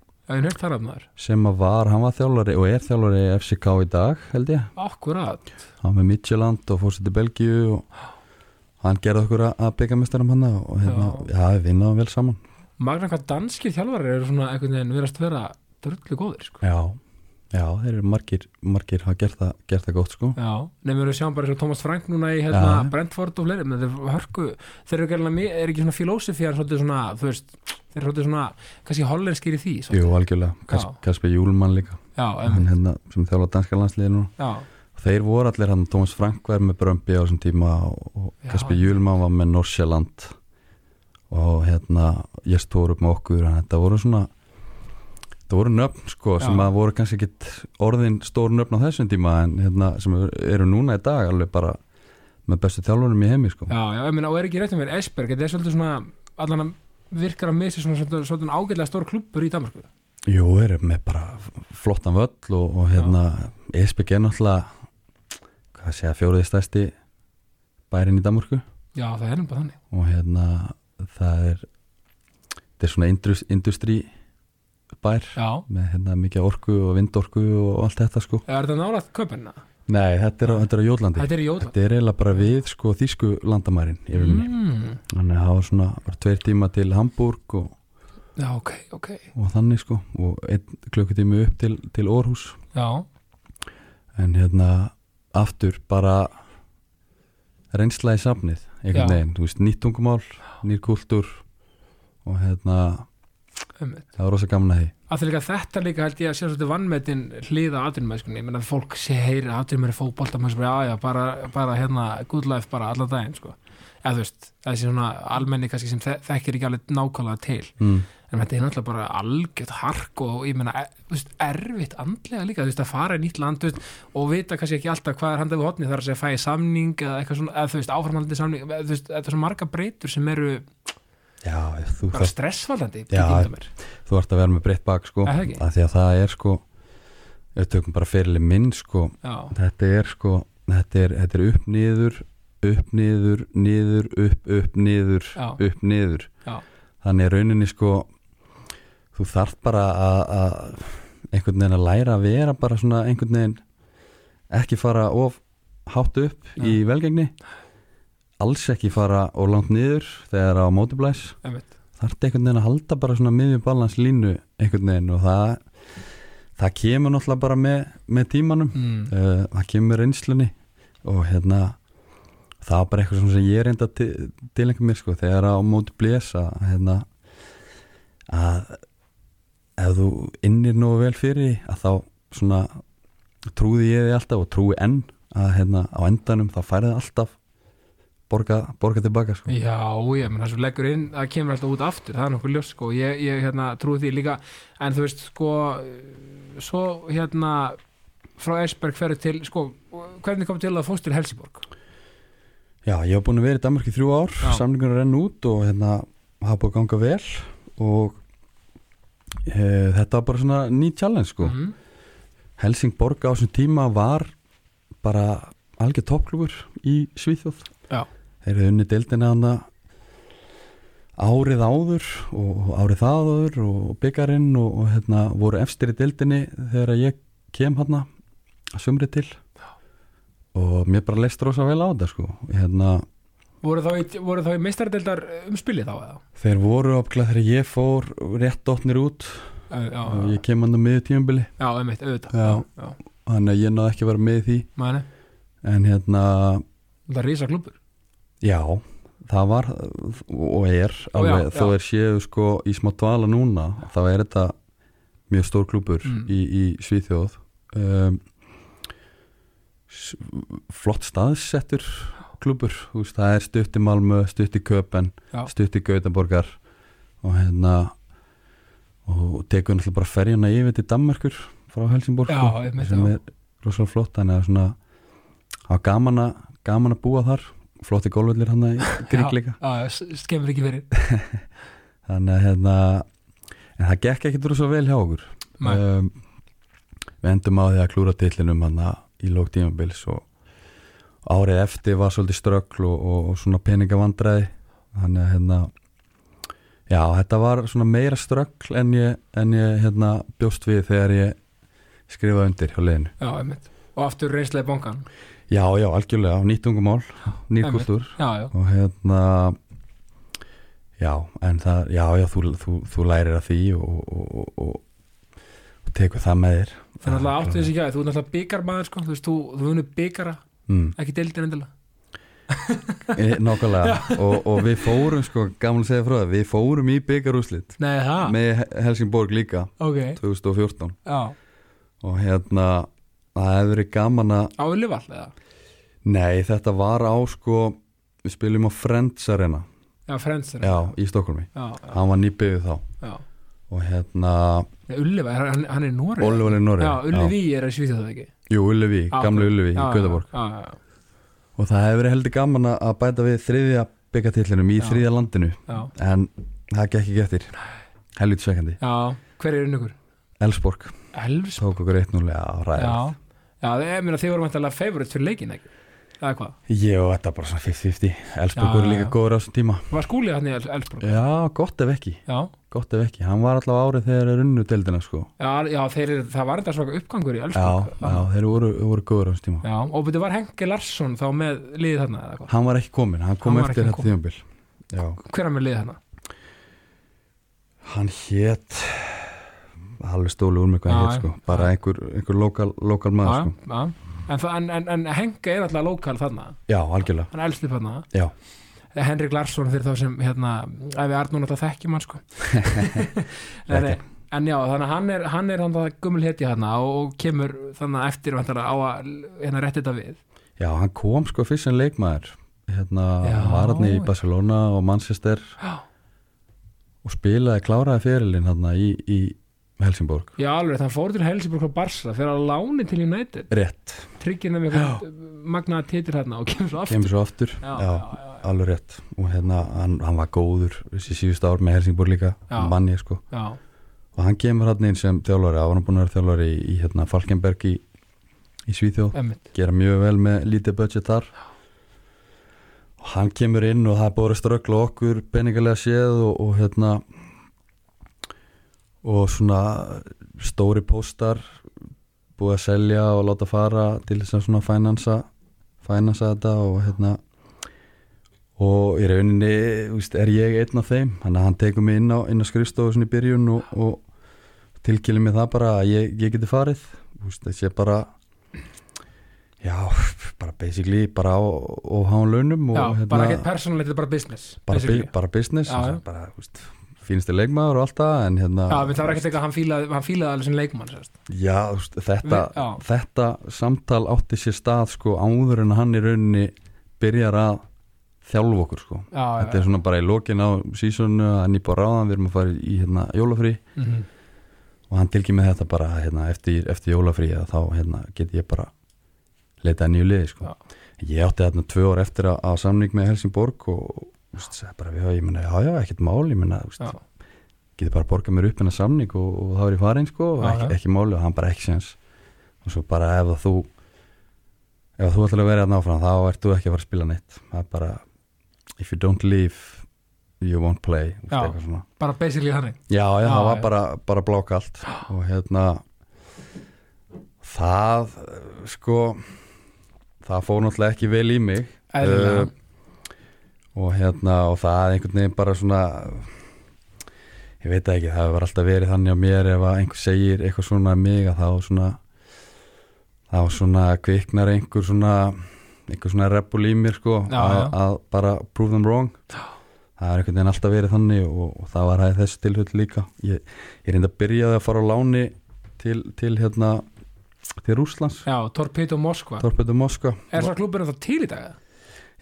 sem að var, hann var þjálfari og er þjálfari í FCK í dag held ég. Akkurat. Hann var með Midtjöland og fórst til Belgíu og hann gerði okkur að- að byggja mestarum hann og hérna, já, við vinnaðum vel saman. Magna hvað danskir þjálfarar eru svona einhvern veginn verðast vera drullu góðir sko. já, já, þeir eru margir margir hafa gert það, gert það gott sko Já, nefnum við að sjá bara eins og Thomas Frank núna í hérna, Já. Brentford og fleiri þeir hörku, þeir eru gerðlega er ekki svona svolítið svona, þú veist þeir eru svona, kannski hollenskir í því svolítið. jú, algjörlega, Kas. Kasper Júlmann líka Já, hann hérna, sem þjálfa danska landsliðinu já, þeir voru allir hann, Thomas Frank var með Brömbi á þessum tíma og, Já. Kasper Júlmann var með Norsjaland og hérna ég stór upp með okkur þetta voru svona þetta voru nöfn sko sem að voru kannski ekkit orðin stór nöfn á þessum tíma en hérna sem eru núna í dag alveg bara með bestu þjálfunum í heimi sko. Já, já, ég meina, og er ekki rétt um mér Esberg, þetta er svolítið svona allan að virkar að missi svona svolítið, svolítið ágætlega stór klubbur í Danmarku Jú, eru með bara flottan völl og, og hérna Esbygg er náttúrulega hvað segja, fjóriði stærsti bærin í Danmörku. Já, það er bara þannig. Og hérna það er þetta er svona indus, industrí bær Já, með hérna mikið orku og vindorku og allt þetta sko. Er þetta nálægt köpenna? Nei, þetta er, á- þetta er á Jólandi Þetta er í Jóðland Þetta er eiginlega bara við sko þýsku landamærin í rauninni mm. Þannig að það var svona var tveir tíma til Hamburg og, Já, ok, ok. og þannig sko og einn klukkutími upp til, til Orhus Já, en hérna aftur bara reynsla í safnið einhvern veginn, þú veist, nýtt tungumál nýr kultúr og hérna það var rosa gaman að því. Að líka þetta líka held ég að sé svolítið vannmetin hlýða atvinnumæskunni, ég menn að fólk sé heyri atvinnumæri fótbolta, maður já, já, bara, bara hérna, good life bara allan daginn, sko. Eða þú veist, þessi svona almenni kannski sem þe þekkir ekki alveg nákvæmlega til. Mm. en þetta er náttúrulega bara algjört hark og ég meina, e, þú veist, erfitt andlega líka, þú veist, að fara í nýtt land veist, og vita kannski ekki alltaf hvað er handað við hotni þar að segja fæði Já, þú, bara mér. þú ert að vera með breytt bak sko, að því að það er sko við tökum bara fyrirli minn sko Já, þetta er sko þetta er, þetta er upp, niður upp, niður, niður, upp, upp, niður Já. upp, niður. Þannig rauninni sko þú þarf bara að, að einhvern veginn að læra að vera bara svona einhvern veginn ekki fara of hátt upp í velgengni alls ekki fara og langt niður þegar á mótiblæs þarf einhvern veginn að halda bara svona miðjubalans línu einhvern veginn og það það kemur náttúrulega bara með, með tímanum. Mm. uh, það kemur reynslunni og hérna það var bara eitthvað sem ég reynda til, til einhver mér sko þegar á móti blésa hérna að ef þú innir nógu vel fyrir að þá svona trúði ég því alltaf og trúi enn að hérna á endanum þá færði alltaf borga, borga tilbaka sko Já, ég menn það sem leggur inn það kemur alltaf út aftur, það er nokkuð ljós sko. ég, ég hérna, trúi því líka en þú veist, sko svo hérna frá Esberg ferði til, sko, hvernig kom til að fóst til Helsingborg? Já, ég hef búin að vera í Danmark í þrjú ár samlingur að renna út og hérna hafa búin að ganga vel og e, þetta var bara svona ný challenge sko Mhm. Helsingborg á þessum tíma var bara algjör toppklubur í Svíþjóð Já. Þeir eru unni deildina hana árið áður og árið það áður og byggarinn og, og hérna, voru efstir í deildinni þegar ég kem hérna að sumri til. Og mér bara leist rosa vel á þetta sko. Hérna, voru þá í, í meistaradeildar um spilið þá eða? þeir voru opklað þegar ég fór rétt dotnir út. Já, já, og ég kem hann á miður tímabili. Já, einmitt, auðvitað. Já. þannig að ég náði ekki að vera með því. Mæni, en hérna það er rísa klubur Já, það var og er alveg, já, þó já. er séu sko í smá dvala núna þá er þetta mjög stór klúbur Mm. í, í Svíþjóð um, flott staðsettur veist, það er stutt í Malmö stutt í Köpen, stutt í Gautaborgar og hérna og tekur náttúrulega bara ferjana yfir til Danmarkur frá Helsingborg Já, sko, sem er rosalega flott þannig að svona það var gaman að, gaman að búa þar flotti gólvellir hann í Grík líka. Skemmur ekki fyrir. Þannig að hérna en það gekk ekkert rosa vel hjá okkur. Um, við endum á því að klúra tillinum hann í lók tímabils og árið eftir var svolítið ströggl og, og, og svona peningavandræði. Þannig að hérna já, þetta var svona meira ströggl en ég, en ég hérna bjóst við þegar ég skrifaði undir hjá einmitt. Og aftur reynslega í bongan já, já, algjörlega, nýttungumál já, og hérna já, en það já, já, þú, þú, þú lærir að því og, og, og, og, tekur það með þér. Það er náttúrulega áttu þessi ekki þú er náttúrulega byggarmaður sko, þú veist, þú, þú vunni byggara mm, ekki deildin endilega. E, Nákvæmlega, og, og við fórum sko, gaman að segja frá það, við fórum í byggarúslit með He- Helsingborg líka ok, 2014 já. Og hérna það hefur verið gaman að á Ullivall eða? Nei, þetta var á sko við spilum á Friends Arena. Já, Friends er- já, í Stokkólmi hann var nýbyggðu þá. Já. og hérna Nei, Ulliva, hann, hann er Nóri Oliver Norri já, Ullivi er að svíþjóð það ekki? Jú, gamla ok. Ullevi í Götaborg já, já, já, og það hefur verið heldur gaman að- að bæta við þriðja byggatillinum í þriðja landinu. Já, en það gekk ekki eftir. Helviti sveikandi já hver er ynnugur? Elsborg tók okkur 1-0 já, ræða já, já, ég meina þið voru mæntalega favorite fyrir leikin ekki? Eða hvað, Jó, þetta er bara svona 50-50 Elsborg Já, voru líka já. góður á þessum tíma. Var skúlið hann í Elfsborg? Já, gott ef ekki. Já, Gott ef ekki, hann var allavega árið þegar þeir unnu deildina sko. Já, já þeir, það var þetta svaka uppgangur í Já, Elfsborg já, þeir voru, voru góður á þessum tíma. Já, og betur var Henke Larsson þá með liðið þarna eða hvað, Hann var ekki kominn, hann kom Hann eftir þetta þjómbil Já, hver er hann alveg stólu úr mig hvað hann hét sko. Bara einhver, einhver lokal, lokal maður sko. En, en, en, en Henke er alltaf lokal þarna? Já, algjörlega, hann elst upp þarna? Já. Henrik Larsson fyrir þá sem hérna, ef við Arnún alltaf þekkjum hann sko. En, en já, þannig að hann er hann er hann það gummul heti hérna og, og kemur þannig að eftir á að hérna rétti þetta við. Já, hann kom sko fyrst sem leikmaður. Hérna, hann var hann í Barcelona og Manchester já, og spilaði kláraði fyrirlin hérna í, í Helsingborg. Já alveg, þannig fór til Helsingborg og Barsa fyrir að láni til United. Rétt, tryggir þeim eitthvað magnaða titil hérna og kemur svo aftur. Kemur svo aftur. Já, já, já, já, alveg rétt. Og hérna, hann, hann var góður þessi síðust ár með Helsingborg líka Já. mann ég sko. Já, og hann kemur hann inn sem þjálfari, að vera þjálfari í, í hérna, Falkenberg í, í Svíþjóð. Emmitt gera mjög vel með lítið budget þar. Og hann kemur inn og það er búin að ströggla okkur peningalega séð og, og hérna og svona stóri póstar búið að selja og láta fara til þess að svona fænansa fænansa þetta og hérna. Og í rauninni víst, er ég einn af þeim. Þannig að hann tekur mig inn á, á skrifstofu svona í byrjun og, og tilkýlir mig það bara að ég, ég geti farið. Þessi er bara já, bara basically bara á, á hán launum og hérna já, bara ekkert persónulegt, þetta er bara business bara, bara business já. bara, víst, fínasti leikmaður og allt það en hérna já, menn það var ekkert eitthvað hann fílaði, hann fílaði alveg sem leikmann sérst. Já, þú veist, þetta, Við- já. þetta samtal átti sér stað sko áður en hann í rauninni byrjar að þjálfa okkur sko. já, Þetta er svona bara í lokin á sísonu að nýpa á ráðan, við erum að fara í hérna, jólafrí mm og hann tilkið með þetta bara hérna, eftir, eftir jólafrí að þá hérna, get ég bara leitað nýju liði sko. Já. Ég átti þarna tvö ár eftir að, að samning með Helsingborg og bara við, ég menna, já, já, ekkert mál, ég menna, já, getið bara að borga mér upp en að samning og, og það var í farin sko Já, ekki, já. ekki máli og hann bara ekki séns og svo bara ef þú ef þú ætlar að vera hérna áfram þá ert þú ekki að fara að spila neitt það er bara if you don't leave you won't play Já. bara basically hann já, já, Já, það var já. bara, bara blákalt og hérna það sko það fór náttúrulega ekki vel í mig Eðlilega. Eh, og hérna og það einhvern veginn bara svona ég veit það ekki, það hefur alltaf verið þannig á mér ef einhver segir eitthvað svona um mig að þá svona þá svona kviknar einhver svona einhver svona repul í mér sko Já, að, já. að bara prove them wrong. Það er einhvern veginn alltaf verið þannig og, og það var hæði þessu tilhöld líka. Ég, ég reyndi að byrjaði að fara á láni til, til hérna til Rúslands, já, Torpedo Moskva. Er það klubburinn þá til í dag?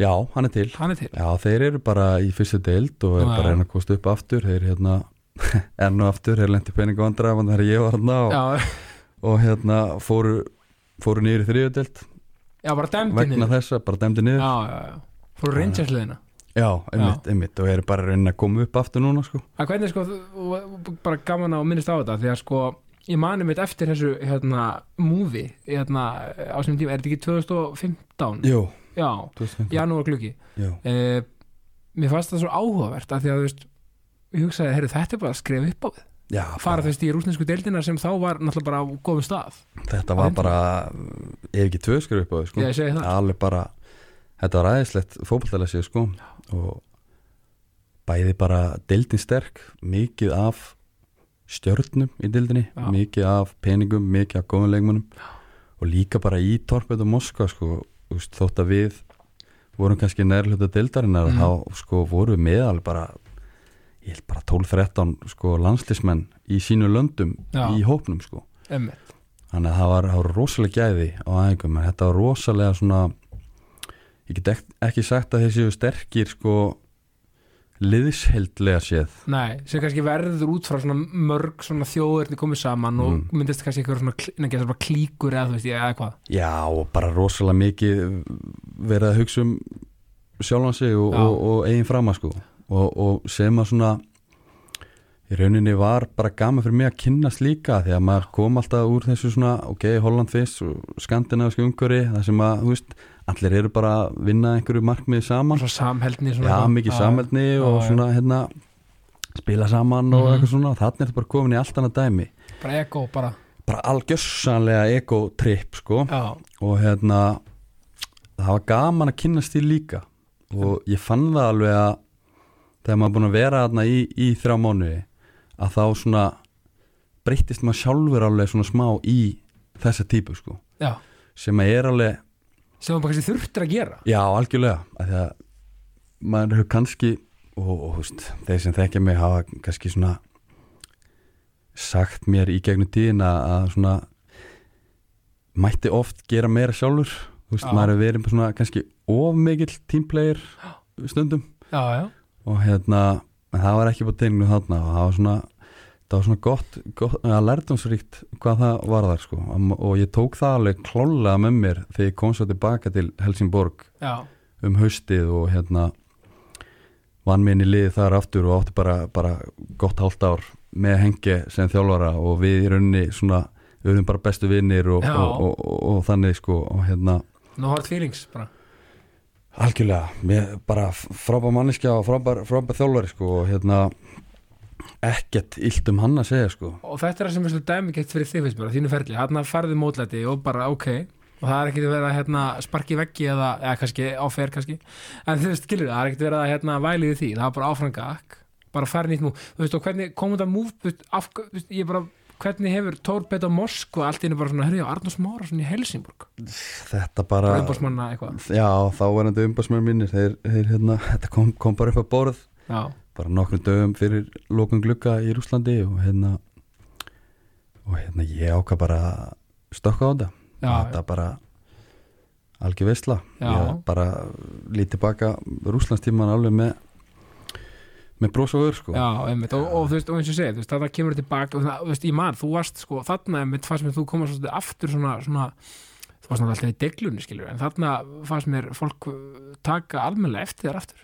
Já, hann er til. Hann er til. Já, þeir eru bara í fyrstu deild og eru Já, bara að reyna að kosta upp aftur. Þeir hérna enn og aftur, þeir lendi pening og andra þegar ég var hérna og, og hérna fóru, fóru í þriðu deild. Já, bara dæmdi vegna niður. þessa, bara dæmdi niður. Já, já, já, fór Rangers-liðina já, einmitt, einmitt. Og eru bara að reyna að koma upp aftur núna sko. Að hvernig sko, þú- bara gaman að minnast á þetta því að sko, ég mani mitt eftir þessu hérna, movie hérna, á sem tíma, er þetta ekki 2015? Jú, já, 2015 janúar gluggi Já, eh, mér fannst það svo áhugavert að því að þú veist, ég hugsaði, heyrðu, þetta er bara að skrifa upp á við. Já fara þú veist í rúsnesku deildina sem þá var náttúrulega bara á góðum stað. Þetta var bara ef ekki tvö skur upp á því sko. Já, ég segi það. alveg bara, þetta var aðeinslegt fótballtæla sér sko og bæði bara deildin sterk, mikið af stjörnum í deildinni Já. mikið af peningum, mikið af góðum leikmunum og líka bara í Torpet og Moskva sko, veist, þótt að við vorum kannski nærluta deildarinnar Mm. þá sko vorum við meðal bara ég held bara 12-13 sko landslismenn í sínu löndum Já. í hópnum sko Einmitt. þannig að það var, það var rosalega gæði á æfingum, en þetta var rosalega svona ég get ekki, ekki sagt að þeir séu sterkir sko liðshildlega séð. Nei, sem kannski verður út frá svona mörg svona þjóðurni komið saman og Mm. myndist kannski eitthvað svona, kl- nei, ekki, svona klíkur eða þú veist, ég- eða hvað. Já, og bara rosalega mikið verið að hugsa um sjálfan sig og, og, og eigin frama sko. Og, og sem að svona í rauninni var bara gaman fyrir mig að kynnast líka því að maður kom alltaf úr þessu svona ok, Holland fyrst og skandinaviski umhverfi það sem að, þú veist, allir eru bara að vinna einhverju markmið saman. Svona samheldni Já, mikið Já, samveldni og svona hérna spila saman og Mhm. eitthvað svona. Þannig er þetta bara komin í allt annað dæmi. Bara ego, bara. Bara algjörsanlega ego-trip sko. Já, og hérna það var gaman að kynnast því líka. Og ég fann það alveg að þegar maður er búin að vera þarna í, í þrjá mánuði að þá svona breyttist maður sjálfur alveg svona smá í þessa típu sko. Já, sem að er alveg, sem bara kannski þurftir að gera. Já algjörlega að maður hefur kannski og, og húst, þeir sem þekkja mig hafa kannski svona sagt mér í gegnum tíðin að, að svona mætti oft gera meira sjálfur Já. maður hefur verið svona kannski of mikill teamplayer stundum. Já, já, og hérna, en það var ekki på tegningu þarna og það var svona það var svona gott, gott lærdomsríkt hvað það var þar sko. Og ég tók það alveg klálega með mér þegar ég kom svo tilbaka til Helsingborg já, um haustið og hérna vann minn í liði þar aftur og átti bara, bara gott hálft ár með hengi sem þjálfara og við í rauninni svona, við erum bara bestu vinnir og, og, og, og, þannig sko og hérna. No hard feelings bara. Algjörlega, mér, bara frábær manniska og frábær, frábær þjálfari sko og hérna ekkert illt um hann að segja sko. Og þetta er það sem er svo dæmigett fyrir þig mér á þínu ferli, hann farði mótlæti og bara ok, og það er ekkert verið að hérna, sparki veggi eða, eða kannski áfer kannski, en þú veist, skilur það er ekkert verið að hérna, væli við því, það var bara áfrangak bara fara nýtt nú, þú veist, og hvernig komum þetta múf, þú veist, af, veist, ég bara hvernig hefur Tór Beta Moskva allt inni bara svona, herri, Arnús Márasson í Helsingborg? Þetta bara, umbásmanna eitthvað. Já þá var þetta umbásmenn mínir. Þeir, þeir hérna, þetta kom, kom bara upp á borð. Já, bara nokkrum dögum fyrir lókun glugga í Rúslandi og hérna og hérna ég ákvað bara stökka á þetta. Þetta bara algjör ég bara lítið baka Rúslandstíman alveg með með brós og ör sko. Já, einmitt, og, og veist, og eins og ég segi, þú veist, þetta kemur tilbaka og þú veist, ég man, þú varst, sko, þarna einmitt fannst mér þú koma svolítið aftur svona, svona þú varst náttúrulega alltaf í deglunni, skilur en þarna fannst mér fólk taka almennilega eftir þér aftur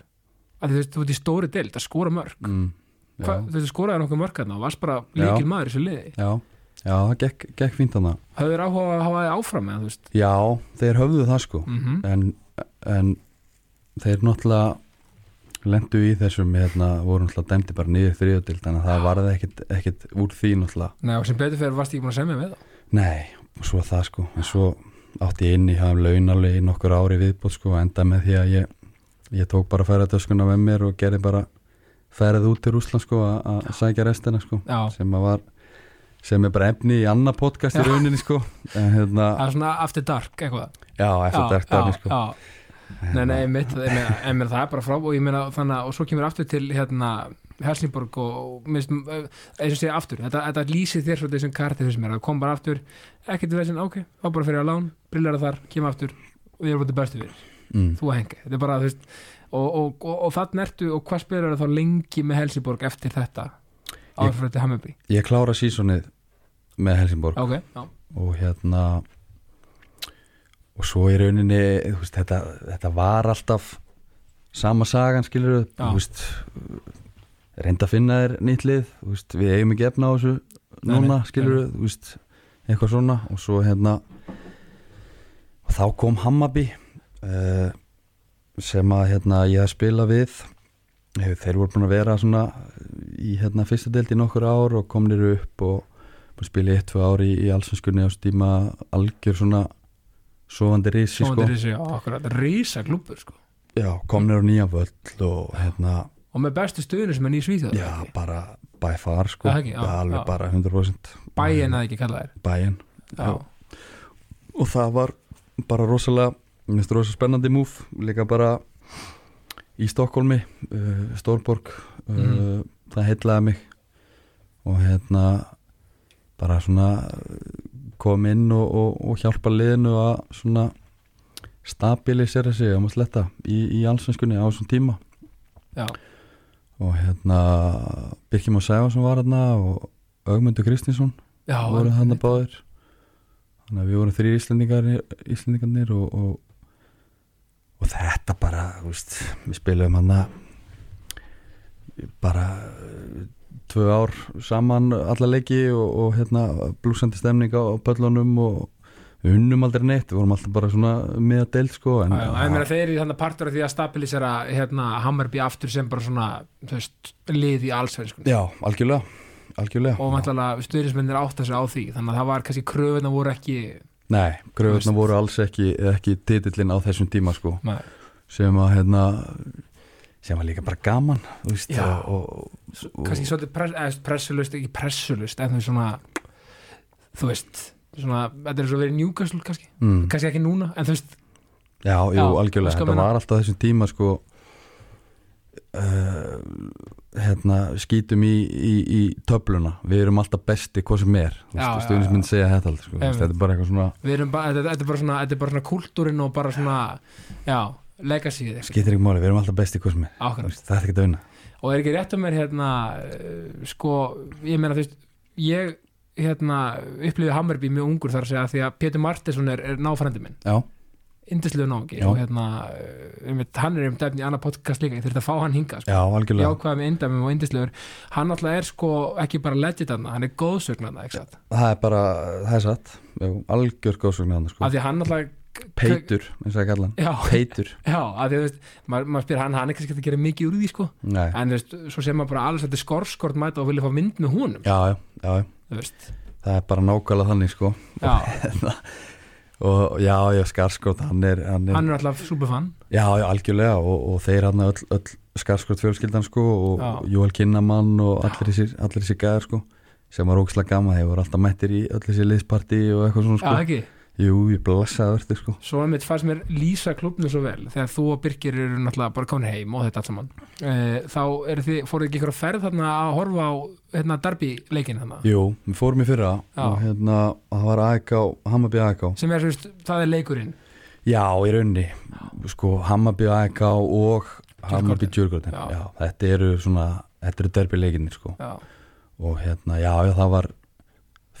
að þú veist, þú ert í stóri deild að skora mörg mm, já, Hva, þú veist, skoraði nokkuð mörg þarna og varst bara líkil maður í þessu liði. Já, já, það gekk, gekk fínt hana höfður áhuga að hafa þið áfram með, þú veist? Já, þeir höfðu það sko. Mm en, en þeir náttúrulega lendu í þessum hérna, voru náttúrulega dæmdi bara niður þriðutild þannig að það varði ekkit, ekkit úr því náttúrulega. Nei, og sem betur fyrir varst ég ekki búin að semja við þá? Nei, og svo það sko. En svo átti ég inn í hafum launalegi í nokkur ári viðbót sko og enda með því að ég, ég tók bara ferðartöskuna með mér og gerði bara ferð út til Rúsland sko að- sækja restina sko Já, sem að var sem er bara efni í annað podcast í rauninni sko. En hérna, það er svona after dark, eitthvað. Já, eftir Já, dæmi já, sko. já. Nei, nei, mitt, ég meina, það er bara frá og ég meina þannig að, og svo kemur aftur til hérna Helsingborg og, og minnst, eins og segja aftur, þetta, þetta lýsir þér svolítið sem kartið þessum er, það kom bara aftur ekkert við þessin, ok, þá bara fyrir að lán brillar þar, kemur aftur og ég er búin bestu fyrir, mm. þú hengi þetta er bara, þú veist, og, og, og, og þannig ertu og hvað spilar þá lengi með Helsingborg eftir þetta, áfröndi Hammerby Ég klára sísonið með Helsingborg. Ok, já, og hérna og svo í rauninni veist, þetta, þetta var alltaf sama sagan skilur veist, reynda að finna þér nýtt lið veist, við eigum ekki efna á þessu núna nei, skilur nei. eitthvað svona. Og svo hérna og þá kom Hammarby uh, sem að hérna ég spila við. Hefur, þeir voru búin að vera svona í hérna fyrsta deild í nokkur ár og komnir upp og spila í eitt, tvö ári í, í allsenskunni á stíma algjör svona sofandi risi sko. já, rísa klubur, sko, Já, komnir á nýja völl og hérna, og með bestu stuðinu sem er nýr svíþjóð já, bara by far sko, Það ekki, já, alveg já. bara 100% bæin að ekki kalla þér bæin já, og það var bara rosalega minnst rosalega spennandi múf líka bara í Stokkólmi uh, Stórborg uh, Mhm. það heitlaði mig. Og hérna bara svona kom inn og, og, og hjálpa liðinu að svona stabilisera sig um að sletta í, í allsvenskunni á þessum tíma. Já, og hérna Birkjum og Sæfa sem var hérna og Ögmundur Kristinsson voru hann að báðir. Þannig að við vorum Íslendingar Íslendingarnir og, og, og þetta bara veist, við spilum hann að bara eh, tvö ár saman alla leiki og, og hérna blúsandi stemning á pöllunum og við unnum aldrei neitt, við vorum alltaf bara svona með að deild sko en, ég meina þeir eru þannig partur af því að stabilisera hérna Hammarby aftur sem bara svona veist, lið í allsvenskun já, algjörlega algjörlega. Og vantilega stuðnismennir átt að sig á því þannig að það var kannski kröfuna voru ekki Nei, gröðurna voru alls ekki ekki titillin á þessum tíma sko. Nei. sem að hérna sem var líka bara gaman veist, Já. og, og, og, kannski svolítið press, eða, pressulust, ekki pressulust en þú svona þú veist, svona, þetta er svo verið njúkastul kannski, mm, kannski ekki núna en þú veist, Já, jú, Já, algjörlega, þetta var alltaf þessum tíma sko. Uh, hérna skýtum í, í, í töfluna, við erum alltaf besti hvað sem er, stuðnisminn segja þetta sko, þetta er bara eitthvað svona þetta, er bara svona, svona kúltúrin og bara svona, já, eitthvað. skýtir ekki máli, við erum alltaf besti hvað sem er. Það er ekki að vinna. Og er ekki rétt um mér hérna uh, sko, ég meina þú veist ég hérna upplifið Hammerby mjög ungur þar að segja því að Pétur Martinsson er, er náfrændi minn. Já, indisluðu Já. og hérna uh, einmitt, hann er um dæfni í annað podcast líka ég þurfti að fá hann hingað sko. já, ákvaði með indæmum og indisluður hann alltaf er sko ekki bara legit hann hann er góðsögn hann Það er bara, það er satt. Algjör góðsögn hann, sko. Af því hann alltaf Peitur, eins og að kalla hann. Peitur, já, af því þú veist maður mað spyr hann, hann er kannski að gera mikið úr því sko. Nei, en þú veist, svo sem maður bara alls þetta skorskort mæta og vilja fá mynd með honum. Já, já, já, það er bara nákvæmlega þannig, sko og já, já, Skarskot, hann er, hann er hann er alltaf superfann Já, já, algjörlega og, og þeir hann öll, öll skarskot fjölskyldan sko og Já. Jóel Kinnamann og allir þessir, allir þessir gæðar sko sem var ógislega gama, þeir voru alltaf mættir í öll þessi liðsparti og eitthvað svona já, sko. ekki Jú, ég blessaði verður sko. Svo að mitt fannst mér lýsa klubnu svo vel. Þegar þú og Birgir eru náttúrulega bara komin heim og þetta allt saman. E, þá þið, fóruð ekki ykkur að ferð þarna að horfa á hérna, derby leikin þarna? Jú, við fórum í fyrra Já. og hérna, það var AEK, Hammarby AEK sem er, veist, það er leikurinn. Já, í raunni, sko Hammarby AEK og Hammarby Djurgården. Þetta eru svona, þetta eru derbyleikinir sko. Já, og hérna, já, það var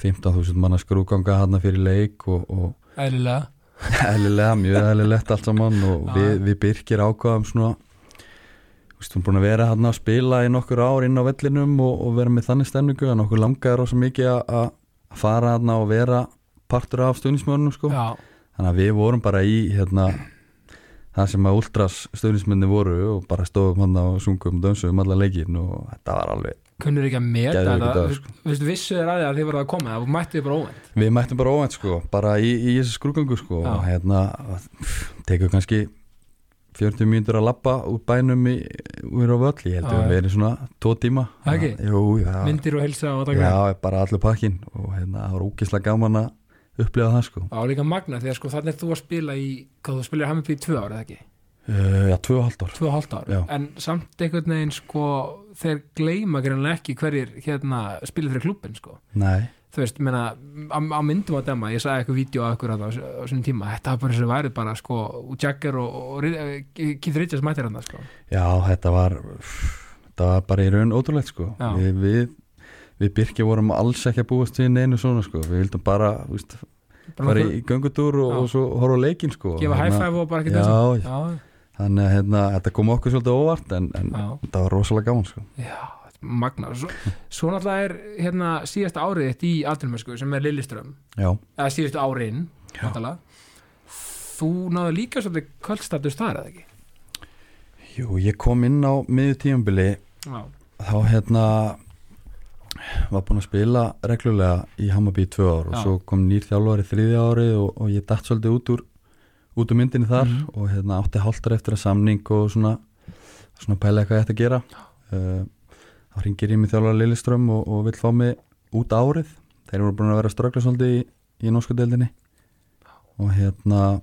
15.000 manna skrúganga hérna fyrir leik og, og eðlilega Eðlilega, mjög eðlilegt allt saman og Já. við, við byrkir ákvaðum svona Þú veist, hún búin að vera hann að spila í nokkur ár inn á vellinum og, og vera með þannig stemningu en okkur langaði rosa mikið að- að að fara hann og vera partur af stuðnismörnum sko. já, þannig að við vorum bara í hérna, það sem að ultras stuðnismörni voru og bara stóðum hann og sungum dönsum alla leikin og þetta var alveg kunnur ekki að meta þetta. vissu að því að þið voru að koma það mættu þið bara óvænt. Við mættum bara óvænt sko, bara í, í þessu skrúgangu sko Já. og hérna tekur kannski 40 mínútur að lappa úr bænum í, úr á völl, ég held Já, að já. við erum svona tvo tíma. Ekki? Jú, já, myndir og helsa og já, bara allur pakkin og hérna, það var ógislega gaman að upplifa það sko. Á líka magna að sko þannig er þú að spila í hvað þú spilir Hammarby í tvö ár eða ekki uh, Já, tvö og hálft ár. Tvö og hálft ár. En samt einhvern veginn sko þeir gleyma greinlega ekki hverjir hérna spila fyrir klubben sko. Nei, þú veist, menna, á, á myndum á dema ég sagði eitthvað vídeo að ykkur á, svona tíma þetta var bara eins og væri bara sko Jagger og, og, og Keith Richards mættir hann sko. já, þetta var þetta var bara í raun ótrúlegt sko. Já. við, við, Birkja vorum alls ekki að búast við neinu svona sko. Við vildum bara, þú veist, bara í göngutúr og, og svo horfa á leikinn sko. Gefa high Hérna- five og bara ekki Já, þessu. já. já, Þannig að hérna, þetta kom okkur svolítið óvart en, en þetta var rosalega gaman sko. já, magna svo, svo náttúrulega er hérna síðasta árið þitt í Aldrinmösku sem er Lilliström eða Já. náttúrulega. þú náðu líka svolítið kvöldstatus þar eða ekki jú, ég kom inn á miður tíumbili þá hérna var búinn að spila reglulega í Hammarby í tvö ár og Já. svo kom nýr þjálfari þriðja árið og, og ég datt svolítið út úr út úr myndinni þar Mhm. og hérna átti hálftar eftir að samning og svona, svona pæla eitthvað ég ætti að gera. Uh, þá ringir ég mig þjálfari Lilleström og, og vill fá mig út árið. Þeir voru búin að vera að ströggla svolítið í, í norsku deildinni. Og hérna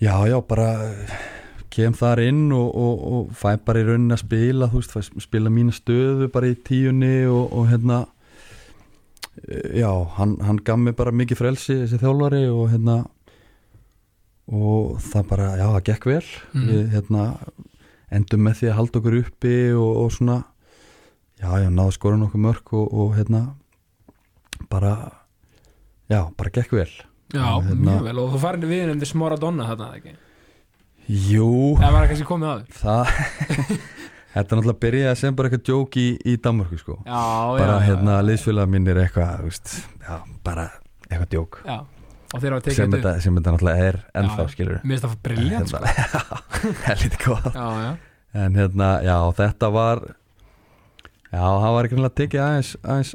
já já bara kem þar inn og, og, og fæ bara í rauninni að spila þú veist, fæ spila mína stöðu bara í tíunni og, og hérna eh, já, hann, hann gaf mig bara mikið frelsi þessi þjálfari og hérna og það bara, já, það gekk vel. Mhm. við hérna endum með því að halda okkur uppi og, og svona já, já, náðu skora nokkuð mörg og, og hérna bara já, bara gekk vel. Já, hérna- mjög vel. Og þú farin við um þess Mora Donna þarna ekki? Jú, Það var kannski komið aður það Þetta er náttúrulega byrjaði sem bara eitthvað djók í, í Danmarku sko. Já, bara já, hérna já, liðsfélag minn er eitthvað þú veist, já, bara eitthvað djók já. Sem þetta þetta, sem þetta náttúrulega er ennþá skilur Mér finnst það briljant sko. helviti góð Já, já, en hérna, já, þetta var já, það var ekki náttúrulega tekið aðeins, aðeins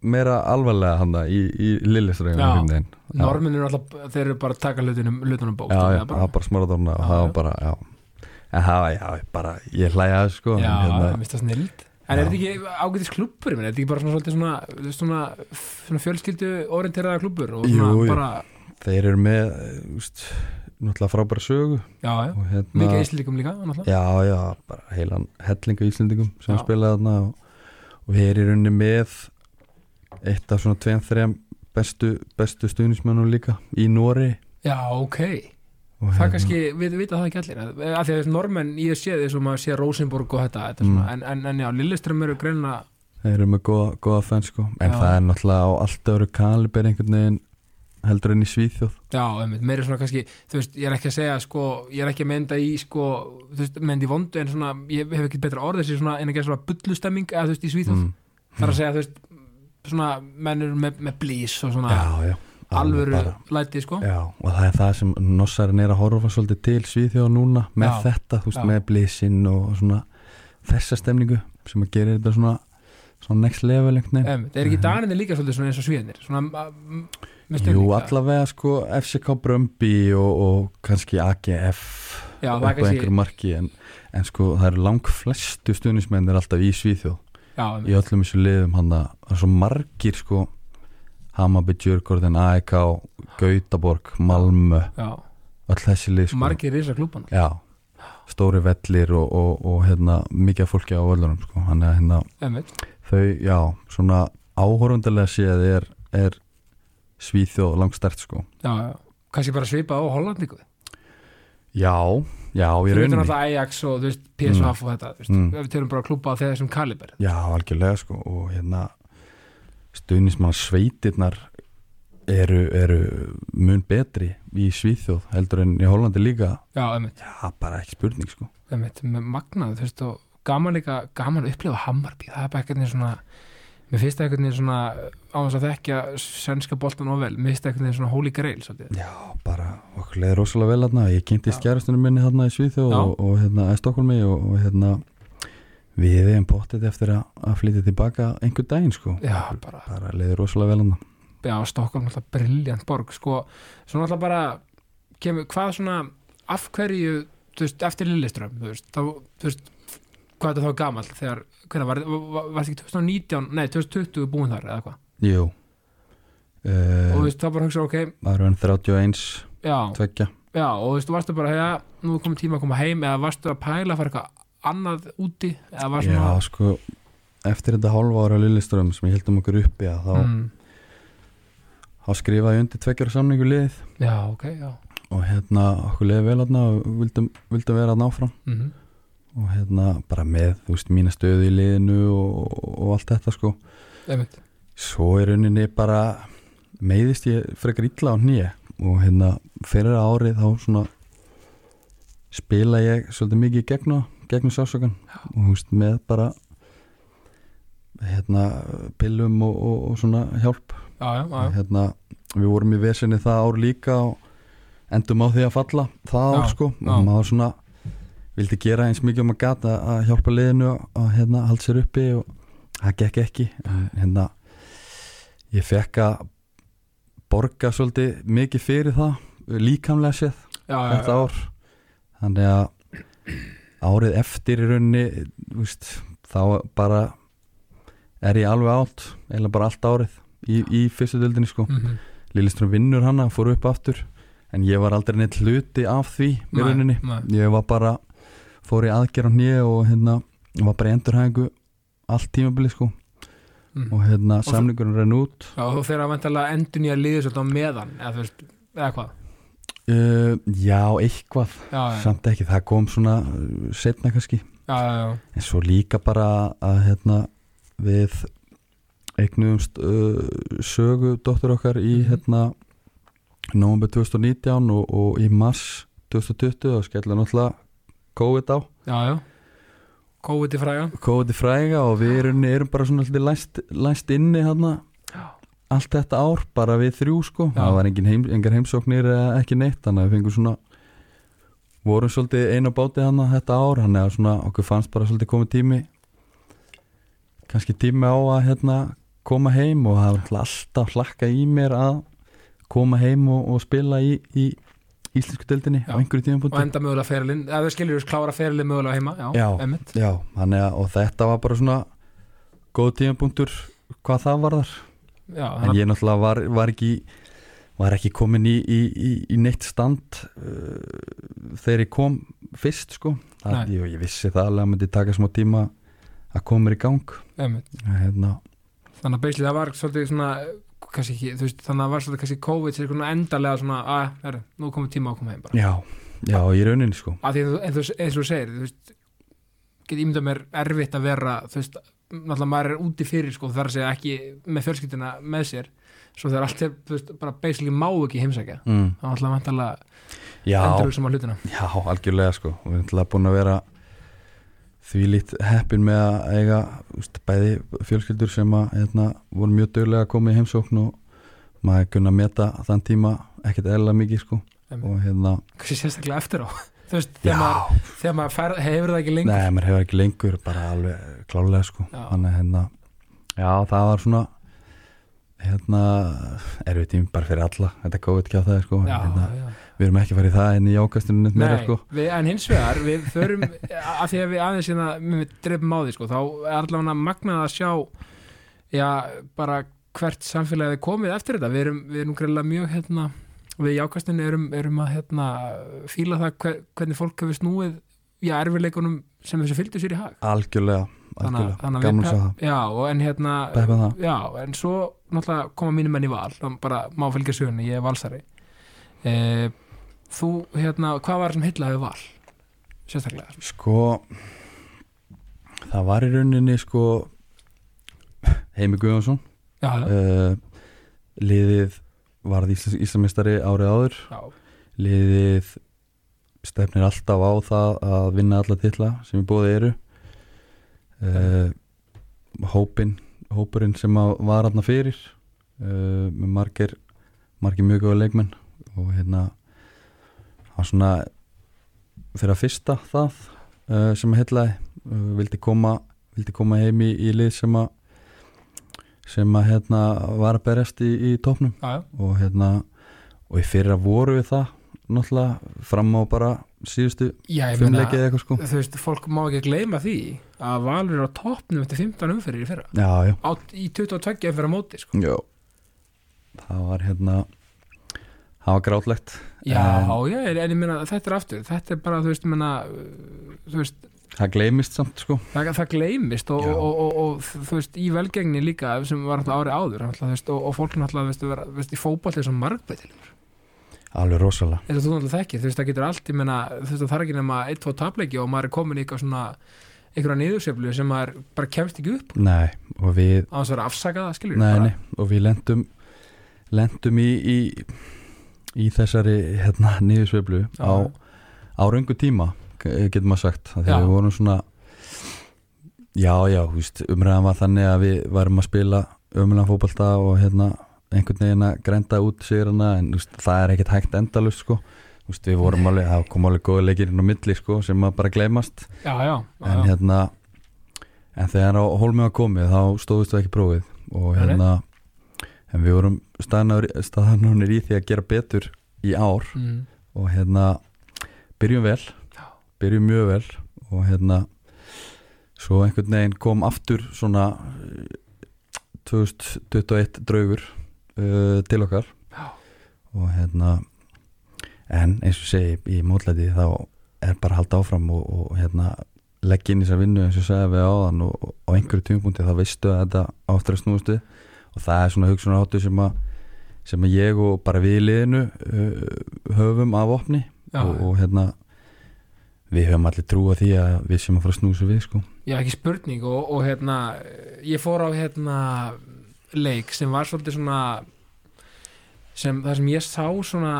meira alvarlega hann í, í Já. Lilliströgum Norminir er alltaf, þeir eru bara að taka hlutunum, bók já, já, það var bara smáradorna og það var bara, já. En það var, já, bara, ég hlæja að sko Já, en, það hérna, finnst það snild En er þetta ekki ágætis klubur, er þetta ekki bara svona, svona, svona, svona fjölskyldu orienteraða klubur Jú, bara, þeir eru með úst, náttúrulega frábæra sögu. Já, já, hérna mikið íslíkum líka, náttúrulega. Já, já, bara heilan hellinga íslendingum sem Já. spilaði þarna og, og við erum í rauninni með eitt af svona tveim, þreim bestu, bestu stuðnismönnum líka í Nóri Já, ok, og það kannski, við vita það ekki allir af því að þessi normenn, ég sé því sem að sé Rosenborg og þetta, þetta Mm. en, en, en já, Lilleström eru greinlega þeir eru með góða, góða fenn sko. En Já. það er náttúrulega á allt öðru kaliber einhvern veginn heldur enn í Svíþjóð. Já, einmitt, meiri svona kannski, þú veist, ég er ekki að segja sko, ég er ekki að mynda í sko, þú veist, mynd í vondu en svona, ég hef ekki betra orð þessi svona, en ekki svona bullustemming eða þú veist, í Svíþjóð, mm. það er að segja, þú veist svona, alvöru bara, læti, sko. Já, og það er það sem Nossarinn er að horfa svolítið til Svíþjóð núna með Já. þetta, þú veist, með blísinn og svona þessa stemningu sem að gera þetta svona, svona next level einhvern veginn. Einmitt, er ekki daninni líka svolítið svona eins og svíðinir svona, að- Jú, allavega sko FCK Brömbi og, og kannski AGF Já, það upp á einhverju marki en, en sko það eru lang flestu stuðnismennir alltaf í Svíþjóð. Já, í öllum þessu liðum hann það er svo margir sko Hammarby, Djurgården, AEK Gautaborg, Malmö. Öll þessi lið sko. Margir risa klúpan Já, stóri vellir og, og, og hérna, mikið fólki á völlunum sko. hann er hérna, þau, já, svona áhorfundarlega séð er, er Svíþjóð langstært sko. Já, já. Kannski bara svipa á Hollandíku Já, já, Þú í veitum rauninni. alltaf Ajax og þú veist, PSV og þetta, þú Mm. við tölum bara klúpa á þessum kaliber. Já, algjörlega sko og hérna stuðnismann sveitirnar eru, eru mun betri í Svíþjóð heldur en í Hollandi líka. Já, Já, bara ekki spurning sko. Magnað, þú veist, og gaman líka, gaman að upplifa Hammarby, það er bara eitthvað svona, mér finnst það eitthvað svona, á þess að þekkja svenska boltan og vel, mér finnst það eitthvað svona holy grail, svolítið. Já, bara okkur leiði rosalega vel hérna ég kynntist kærastunum minni hérna í Svíþjóð og, og hérna í Stokkólmi og, og hérna við erum bóttið eftir að, að flytja tilbaka einhver daginn sko. Já, bara, bara leiði rosalega vel hérna já, Stokkholm alltaf briljant borg, sko, svona alltaf bara, kemur, hvað svona, af hverju, þú veist, eftir Lilleström, þú veist, þá, þú veist, hvað er þetta þá gamall, þegar, hvernig var, var, var ekki 2019, nei, 2020 búin þar, eða hvað, Jú. Og þú uh, veist, þá bara hugsa, ok, maður er 31 já, tveggja. Já, og þú veist, varstu bara, já, nú er komið tíma að koma heim eða varstu að pæla að fara eitthvað annað úti eða var Já, sko eftir þetta hálfa ára Lilleström sem ég heldum okkur uppi að þá, mm, þá skrifaði ég undir tveggjara samningu liðið. Já, ok, já. Og hérna okkur liðið vel hérna og vildum, vildum vera að náfram mm og hérna bara með, þú veist, mína stöðu í liðinu og, og allt þetta sko. Einmitt, svo í rauninni bara meiðist ég frekar illa á hnýja og hérna fyrir árið þá svona spila ég svolítið mikið í gegnu gegnum sásakan og þú veist með bara hérna pillum og, og, og svona hjálp. Já, já, já, já. hérna, við vorum í vesinni það ár líka og endum á því að falla það ár Já, sko. Já. og maður svona vildi gera eins mikið um að gata að hjálpa liðinu að hérna halda sér uppi og það gekk ekki. En hérna ég fekk að borga svolítið mikið fyrir það líkamlega séð já, já, þetta ár. Þannig að árið eftir í rauninni veist, þá bara er ég alveg átt eða bara allt árið í, í fyrstu dildinni sko. Mm Lilleström vinnur hana, fór upp aftur en ég var aldrei neitt hluti af því í rauninni, ég var bara fór í aðgerð á hnýja og hérna var bara í endurhæðingu allt tímabili sko. Mm. og hérna samningurinn renn út. Já, þú fyrir að vantalega endur nýja svolítið á meðan eða eða hvað uh, Já, eitthvað já, já, samt ekki, það kom svona uh, setna kannski, já, en svo líka bara að hérna við eignuðumst uh, sögu dóttur okkar í Mhm. hérna nómur 2019 og, og í mars 2020 og skella náttúrulega COVID á. COVID í fræga COVID í fræga og við erum, erum bara svona læst, læst inni hérna. Allt þetta ár, bara við þrjú sko Já. það var engin heim, engar heimsóknir eða ekki neitt þannig að við fengum svona vorum svolítið einu á báti hann þetta ár þannig að svona okkur fannst bara svolítið komið tími kannski tími á að hérna koma heim og það var alltaf hlakka í mér að koma heim og, og spila í, í íslensku deildinni Já. á einhverju tíma og enda mögulega ferilinn, eða við skiljum klára ferilinn mögulega heima, já, Já. Já, að og þetta var bara svona góð tímapunktur hvað það var þar já, en ég náttúrulega var, var ekki var ekki komin í, í, í, í neitt stand uh, þegar ég kom fyrst sko. Það, ég, ég vissi það alveg að myndi taka smá tíma að koma í gang. Hérna, þannig að beisli það var svolítið svona ekki, veist, þannig að það var svolítið kannski COVID endarlega svona, að, herru, nú komið tíma að koma heim bara, já, já, í rauninni sko. Að því að eins og þú segir veist, get ímyndað mér erfitt að vera, þú veist náttúrulega maður er úti fyrir, sko, þar að segja ekki með fjölskyldina með sér. Svo þegar allt er, veist, bara basically má ekki heimsækja, mm. þá náttúrulega vantarlega já, endur sem á hlutina. Já, algjörlega sko. Og við erum náttúrulega búin að vera því lít heppin með að eiga úst, bæði fjölskyldur sem að hérna, voru mjög dögulega að koma í heimsókn og maður kunna meta þann tíma ekkert eðla mikið sko. Hérna sérstaklega eftir á þú veist, þegar maður, þegar maður fer, hefur það ekki lengur? Nei, maður hefur ekki lengur bara alveg klálega sko. Já. Þannig hérna Já, það var svona hérna erfið tím bara fyrir alla. Þetta COVID ekki á það sko. Já, hérna, já. Við erum ekki farið það inn í ákastinu neitt meira Nei, sko. við, en hins vegar við förum, af því að við aðeins hérna, við dreifum á því, sko, þá er allavega magnað að sjá já, bara hvert samfélagið er komið eftir þetta, við erum, við erum mjög hérna, við í ákastinu erum, erum að hérna, fíla það hver, hvernig fólk hefur snúið já, erfileikunum sem þessu fylgdu sér í hag. Algjörlega, algjörlega. Gaman að Já, og en hérna það. Já, en svo náttúrulega koma mínum menn í val bara má fylgja sögunni, ég er valsari. E, Þú, hérna, hvað var það sem heillaði val? Sérstaklega? Það Sko Það var í rauninni sko Heimi Guðjónsson uh, Liðið varð Íslamistari árið áður. Já, liðið stefnir alltaf á það að vinna alla titla sem í bóði eru. Uh, hópin hópurinn sem var aðna fyrir uh, með margir margir mjög góða leikmenn og hérna hann svona fyrir að fyrsta það uh, sem að heitlaði uh, vildi koma vildi koma heim í, í lið sem að sem að hérna var að berjast í, í topnum já, já. og hérna og í fyrra voru við það náttúrulega fram á bara síðustu ég fimmleikið eitthvað sko. þú veist, fólk má ekki gleyma því að Valur er á toppnum eftir 15 umferðir í fyrra. Já, já, á, í 22 umferðar móti sko. já. Það var hérna það var grátlegt. Já, En- já, en ég meina þetta er aftur þetta er bara, þú veist, ég meina uh, þú veist, það gleymist samt sko. Það, það gleymist og, og, og, og, þú veist, í velgengni líka sem var árið áður alltaf, veist, og, fólk náttúrulega, veist, vera, þú veist, í fótbolli er svo margbreytil alveg rosalega. Og þú náttúrulega þekkir, þú veist, það getur allt þú veist, það þarf ekki nema eitt, tvo tapleiki og maður er komin í eitthvað svona einhverja niðurseflu sem maður bara kemst ekki upp. Nei, og við, á þess að vera afsakaða, skilur nei, nei, og við lendum lendum í í, í þessari hérna niðursveiflu á, á röngu tíma getur maður sagt, þegar við vorum svona já, já, veist, umræðan var þannig að við varum að spila ömulega fótbolta og hérna einhvern veginn að grenda út sigrana en veist, það er ekkert hægt endalust sko. Veist, við vorum alveg, það kom alveg góða leikir inn á milli sko sem að bara gleymast. Já, já, já, en hérna en þegar á hólmið var komið þá stóðust við ekki prófið. Og hérna en við vorum staðanunir í því að gera betur í ár. Mm. og hérna byrjum vel Já. byrjum mjög vel og hérna svo einhvern veginn kom aftur svona eh, 2021 draugur uh, til okkar Já. og hérna en eins og segi í mótlæti þá er bara að halda áfram og, og hérna leggja inn í þessar vinnu eins og segja við áðan og, og á einhverju tímapunkti þá veistu að þetta áttur að snúast við og það er svona hugsunarháttu sem að sem að ég og bara við í liðinu uh, höfum af opni og, og hérna við höfum allir trúa því að við sem að fara að snúsa við sko. Já, ekki spurning og, og hérna, ég fór á hérna leik sem var svolítið svona sem það sem ég sá svona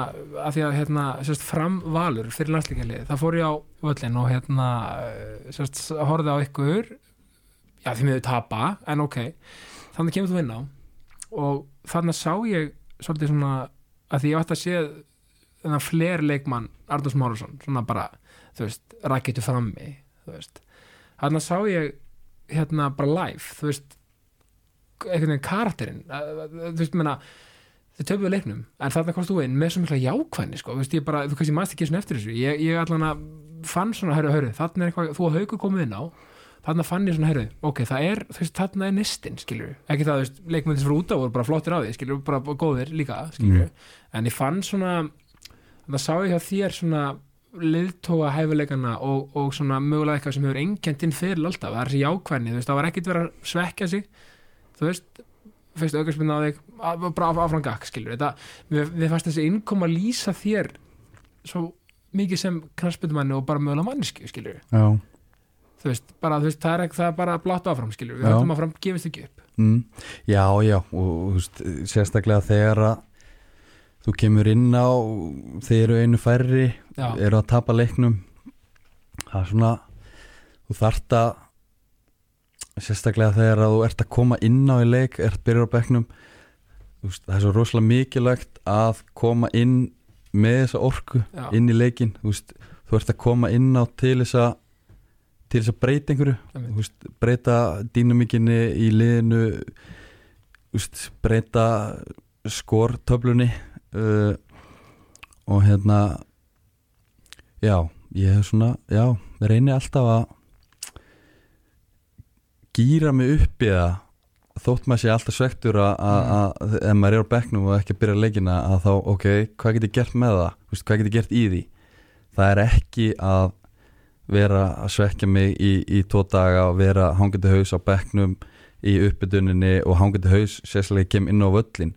að því að hérna sérst, framvalur fyrir landslíkjalið, það fór ég á völlin og hérna sérst, horfði á ykkur. Já því miður tapa, en ok. Þannig kemur þú inn á og þannig sá ég svolítið svona að því ég ætti að sé þennan fler leikmann Arnús Márusson, svona bara þú veist, raketu frammi þú veist, þannig sá ég hérna bara live, þú veist einhvern veginn karakterinn að- að- þú veist, menna þau töfum leiknum, en þarna komst þú inn með svo mikla jákvæðni, sko, þú veist, ég bara þú kannski mannst ekki svona eftir þessu, ég, ég allan að fann svona, hörru, hörru, þarna er eitthvað þú og haugur komið inn á, þarna fann ég svona hörru, ok, það er, þú veist, þarna er nistinn skilur, ekki það, þú veist, leikmyndis frá út á voru bara flottir á því, skilur, bara góðir líka skilur, en ég fann svona það sá ég hjá þér svona liðtóa hæfileikana og, og svona mögulega eitthvað sem hefur engjandinn fyrir alltaf, það er þessi jákvæðni, þú veist, það var ekkit verið að svekja sig þú veist, fyrst aukarspinn á þig bara áfram gakk, skilur þetta, við, við fannst þessi innkoma að lýsa þér svo mikið sem knarspindumanni og bara mögulega manneski, skilur Já, þú veist, bara, þú veist, það er, ekki- það er bara blátt áfram, skilur við höfum áfram, gefist ekki upp. Mm. já, já og þú veist, sérstaklega þegar að þú kemur inn á þeir eru einu færri já, eru að tapa leiknum. Það er svona þú þarft að sérstaklega þegar að þú ert að koma inn á í leik, ert byrjar á bekknum veist, það er svo rosalega mikilvægt að koma inn með þessa orku Já. inn í leikin þú, veist, þú ert að koma inn á til þess að til þess að breyta einhverju veist, breyta dýnamikinni í liðinu breyta skortöflunni uh, og hérna já, ég hef svona já, reyni alltaf að gýra mig upp í það þótt maður sé alltaf svektur að, að ef maður er á bekknum og ekki að byrja leikina að þá, ok, hvað get ég gert með það? Veist, hvað get ég gert í því? Það er ekki að vera að svekja mig í, í tvo daga og vera hangandi haus á bekknum í uppbytuninni og hangandi haus sérstaklega kem inn á völlin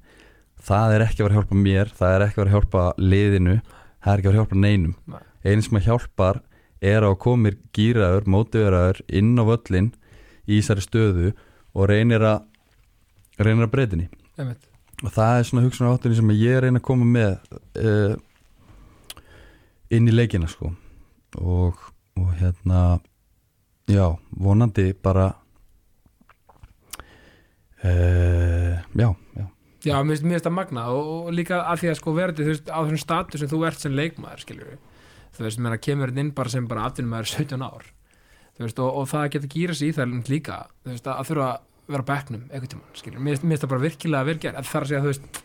það er ekki að vera að hjálpa mér það er ekki að vera að hjálpa liðinu það er ekki að vera að hjálpa neinum. Nei. Einn sem að hjálpar er að komir gýraður, mótiveraður inn á völlin í þessari stöðu og reynir að reynir að breytinni og það er svona hugsun áttunni sem ég reyna að koma með uh, inn í leikina sko. Og, og hérna já, vonandi bara uh, já, já. Já, mér finnst það magna og, líka að því að sko verði þú veist á þessum status sem þú ert sem leikmaður skilur við, þú veist, menna kemur þetta inn bara sem bara atvinnumæður 17 ár. Veist, og, og það geta gýra sig í það líka, veist, að þurfa að vera einhvern tímann, skilur, við. mér finnst- mér það bara virkilega gerð, það er að segja, þú veist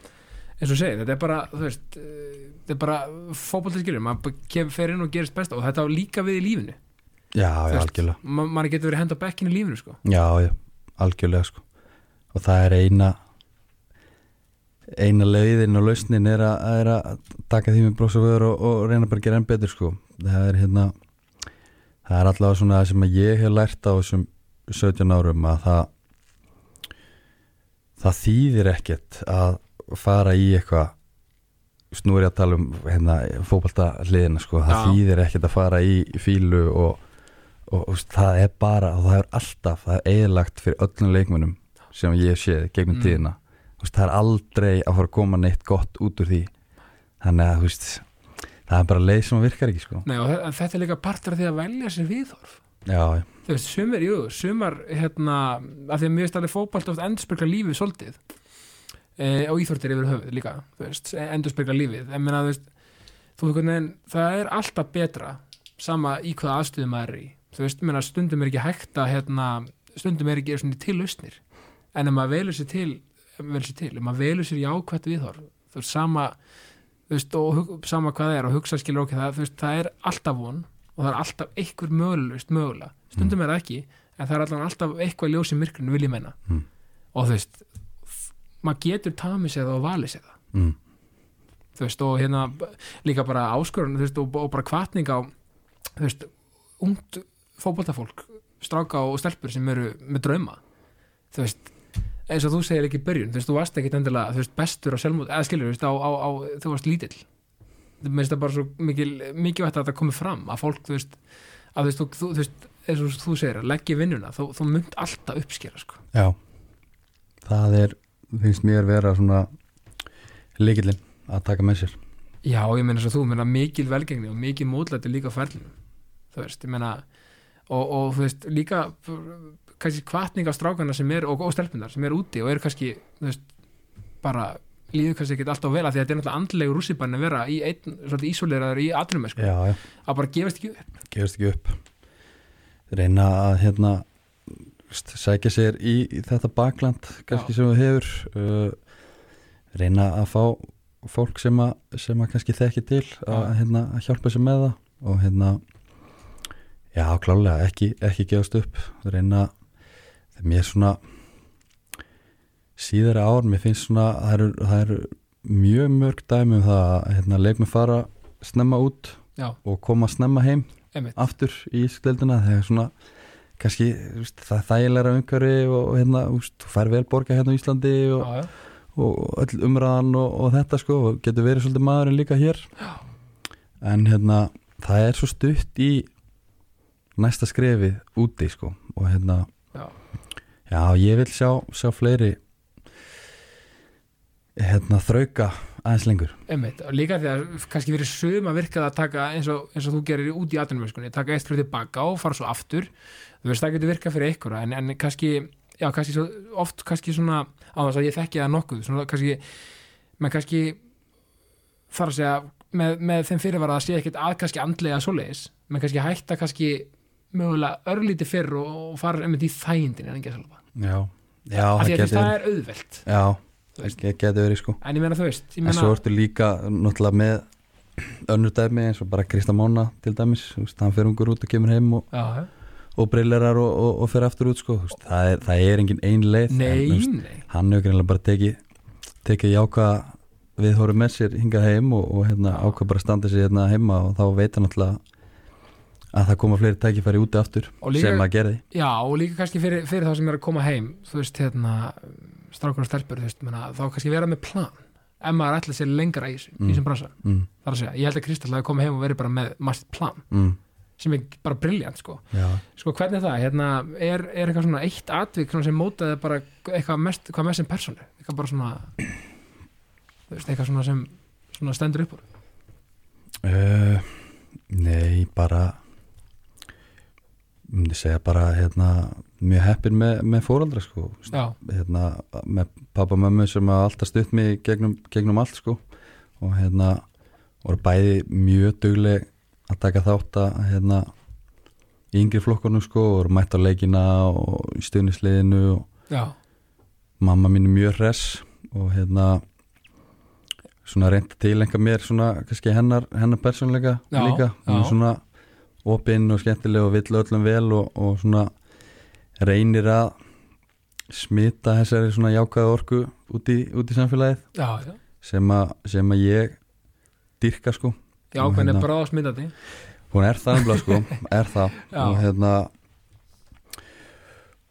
eins og þú segir, þetta er bara, þú veist eh, þetta er bara fótbolti skilur maður fer inn og gerist besta og þetta á líka við í lífinu, já, já, algjörlega. Ma, maður getur verið hend á bekkinu í lífinu, sko. Já, já, algjörlega sko. Og það er eina eina leiðin og lausnin er að, er að taka því með bróks og vöður og, og reyna bara að gera enn betur sko það er hérna það er allavega svona það sem ég hef lært á þessum 17 árum að það það þýðir ekkert að fara í eitthvað ég að tala um hérna, fótbalta hliðina sko, það Já. þýðir ekkert að fara í fílu og, og, og það er bara og það er alltaf, það er eðlagt fyrir öllum leikmunum sem ég séð gegnum Mm. tíðina það er aldrei að fara að koma neitt gott út úr því þannig að þú veist, það er bara leið sem virkar ekki sko. Nei, þetta er líka partur af því að velja sér viðhorf. Já, já, þú veist, sumir, jú, sumar hérna, af því að mér veist alveg fótbalt oft endurspegla lífið svolítið e, og íþórtir yfir höfuð líka endurspegla lífið. En meina, þú veist, þú veist, það er alltaf betra sama í hvaða aðstöðum maður er í. Þú veist, meina, stundum er ekki hægt að hérna, stundum er ekki svona til lausnir. En ef maður velur sér til velur sér til, ef maður velur sér jákvætt viðhorf þú veist, sama veist, og sama hvað það er og hugsa skilur okkur það, veist, það er alltaf von og það er alltaf einhver mögulegust mögulega. Stundum er það ekki, en það er allan alltaf eitthvað ljós í myrkrinu vil ég menna Mm. og þú veist maður getur tamið sér það og valið sér það. Mm, þú veist, og hérna líka bara veist, og, og bara kvartning á þú veist, ungt fótboltafólk, stráka og stelpur sem eru með drauma. Þú veist, eins og þú segir ekki í byrjun, þú veist, þú varst ekkit endilega þú veist, bestur á sjálfmót, eða skilur, þú veist, á, á, á þú varst lítill. Þú veist það bara svo mikil, mikið vægt að þetta komi fram að fólk, þú veist, að þú þú, veist eins og þú segir, að leggja vinnuna þú, þú mynd alltaf uppskera, sko. Já, það er finnst mér vera svona líkillinn að taka með sér. Já, ég meina svo þú, ég meina mikil velgengni og mikil mótlæti líka á ferlinu þú veist, ég meina og, og þú veist, líka kannski kvartning af strákana sem er og, og stelpunar sem er úti og eru kannski veist, bara líður kannski ekki alltaf vel að því að þetta er náttúrulega andlegu rússibann að vera í einn, svolítið ísóleraður í atrumum sko, Já, já, að bara gefast ekki upp. Gefast ekki upp. Reyna að hérna sækja sér í, í þetta bakland kannski sem þú hefur uh, reyna að fá fólk sem að, sem að kannski þekki til að, Já. hérna, að hjálpa sér með það og hérna já, klálega, ekki, ekki gefast upp. Reyna mér svona síðara ár, mér finnst svona það eru, það eru mjög mörg dæmi um það að hérna, leikmi fara snemma út Já, og koma snemma heim einmitt, aftur í skildina þegar svona kannski veist, það þægilega umhverfi og, hérna, veist, þú fær vel borga hérna á Íslandi og, já, já, og öll umræðan og, og þetta sko og getur verið svolítið maðurinn líka hér. Já. en hérna það er svo stutt í næsta skrefið úti sko og hérna já, ég vil sjá, sjá fleiri hérna þrauka aðeins lengur. Einmitt líka því að kannski verið sum að virka það að taka eins og, eins og þú gerir út í atvinnumöskunni taka eitt fyrir tilbaka og fara svo aftur. Þú veist það getur virkað fyrir ykkur en, en kannski, já kannski svo, oft kannski svona á þess að ég þekki það nokkuð svona kannski, menn kannski þarf að segja með, með þeim fyrirvara að sé ekkit að kannski andlega svoleiðis, menn kannski hætta kannski mögulega örlíti fyrr og, og fara einmitt í þægindin en að salva já, já af því að getur það er auðvelt. Já, það getur verið sko. En ég meina þú veist, ég En meina svo ertu líka náttúrulega með önnur dæmi eins og bara Krista Mána til dæmis, veist, hann fer ungur út og kemur heim og, já, og brillerar og, og, og fer aftur út sko, veist, það, er, það er engin ein leið en, nei, þú veist, nei. hann hefur greinlega bara tekið tekið jáka við hórum með sér hingað heim og, og hérna Já. ákvað bara standa sér hérna heima og þá veit hann náttúrulega að það koma fleiri tækifæri úti aftur líka- sem að gerði. Já, og líka kannski fyrir, fyrir þá sem er að koma heim þú veist, hérna strákur og stelpur, þú veist, menna, þá kannski vera með plan. Ef maður ætla sér lengra í Mm. þessum bransa, mm, þar að segja ég held að Kristall hafi komið heim og verið bara með massið plan. Mm, sem er bara briljant, sko. Já, sko, hvernig er það, hérna, er, er eitthvað svona eitt svona sem mótaði bara eitthvað mest, hvað mest sem persónu, eitthvað bara svona þú veist, eitthvað svona sem svona stendur upp úr? Uh, nei, bara myndi segja bara hérna, mjög heppin með, með fóraldra sko, hérna, með pappa og mömmu sem alltaf stutt mig gegnum, gegnum allt sko. Og hérna voru bæði mjög dugleg að taka þátt að hérna í yngri flokkunum sko voru mætt á leikina og í stuðnisliðinu og mamma mín er mjög hress og hérna svona reynda til einhver mér svona kannski hennar, hennar persónleika líka, já. svona opinn og skemmtileg og vill öllum vel og, og svona reynir að smita þessari svona jákaða orku út í, út í samfélagið. Já, já. Sem, a, sem að ég dyrka sko. Já, Og hvernig hérna- er bráða smitandi hún er það umlað sko, er það. Og hérna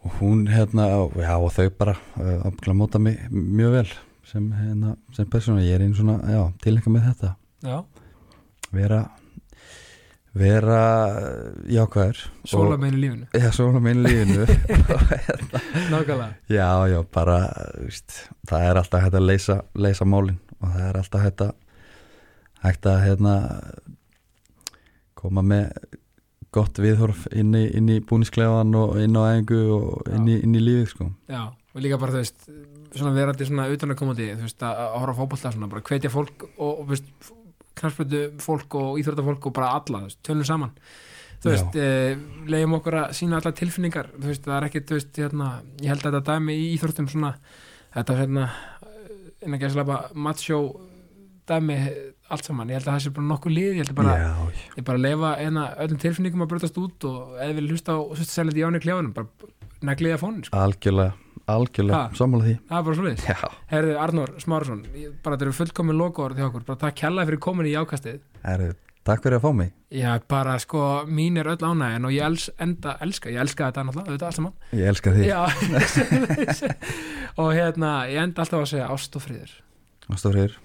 og hún hérna já og þau bara uh, að móta mig mjög vel sem, hérna, sem persóna, ég er einn svona tilenga með þetta, Já, vera vera uh, jákvæður sóla í lífinu. Já, svona minn lífinu. Nákvæmlega. Já, já, bara víst, það er alltaf hægt að leysa, leysa málin og það er alltaf hægt að hægt að hérna koma með gott viðhorf inn í, inn í búnisklefan og inn á æfingu og inn í, inn í lífið sko. Já, og líka bara þú veist svona verandi svona utan að koma til þú veist að, að horfa á fótbolta svona bara hvetja fólk og, og veist knarspöldu fólk og íþróttafólk og bara alla þú veist, tölum saman þú Já. veist, e, leiðum okkur að sína alla tilfinningar þú veist, það er ekki, þú veist, hérna ég held að þetta dæmi í íþróttum svona þetta hérna, innan ekki að slapa matsjó dæmi allt saman, ég held að það sé bara nokkuð lið ég held að bara, já, ég bara leifa eina öllum tilfinningum að brotast út og eða vil hlusta á selja Jóni Kljáðunum bara negliða fónin, sko. algjörlega algjörlega, Ha? sammála því. Það er bara svo liðs já, Herðu Arnór Smárasson, ég- bara þetta eru fullkomin logoður til okkur, bara takk kjallaði fyrir komin í ákastið Heru, Takk fyrir að fá mig. Já, bara sko, mín er öll ánægin og ég els, enda, elska, ég elska þetta náttúrulega, auðvitað allt saman. Ég elska þig. Já, og hérna, ég enda alltaf að segja ást og friður. Ástofriður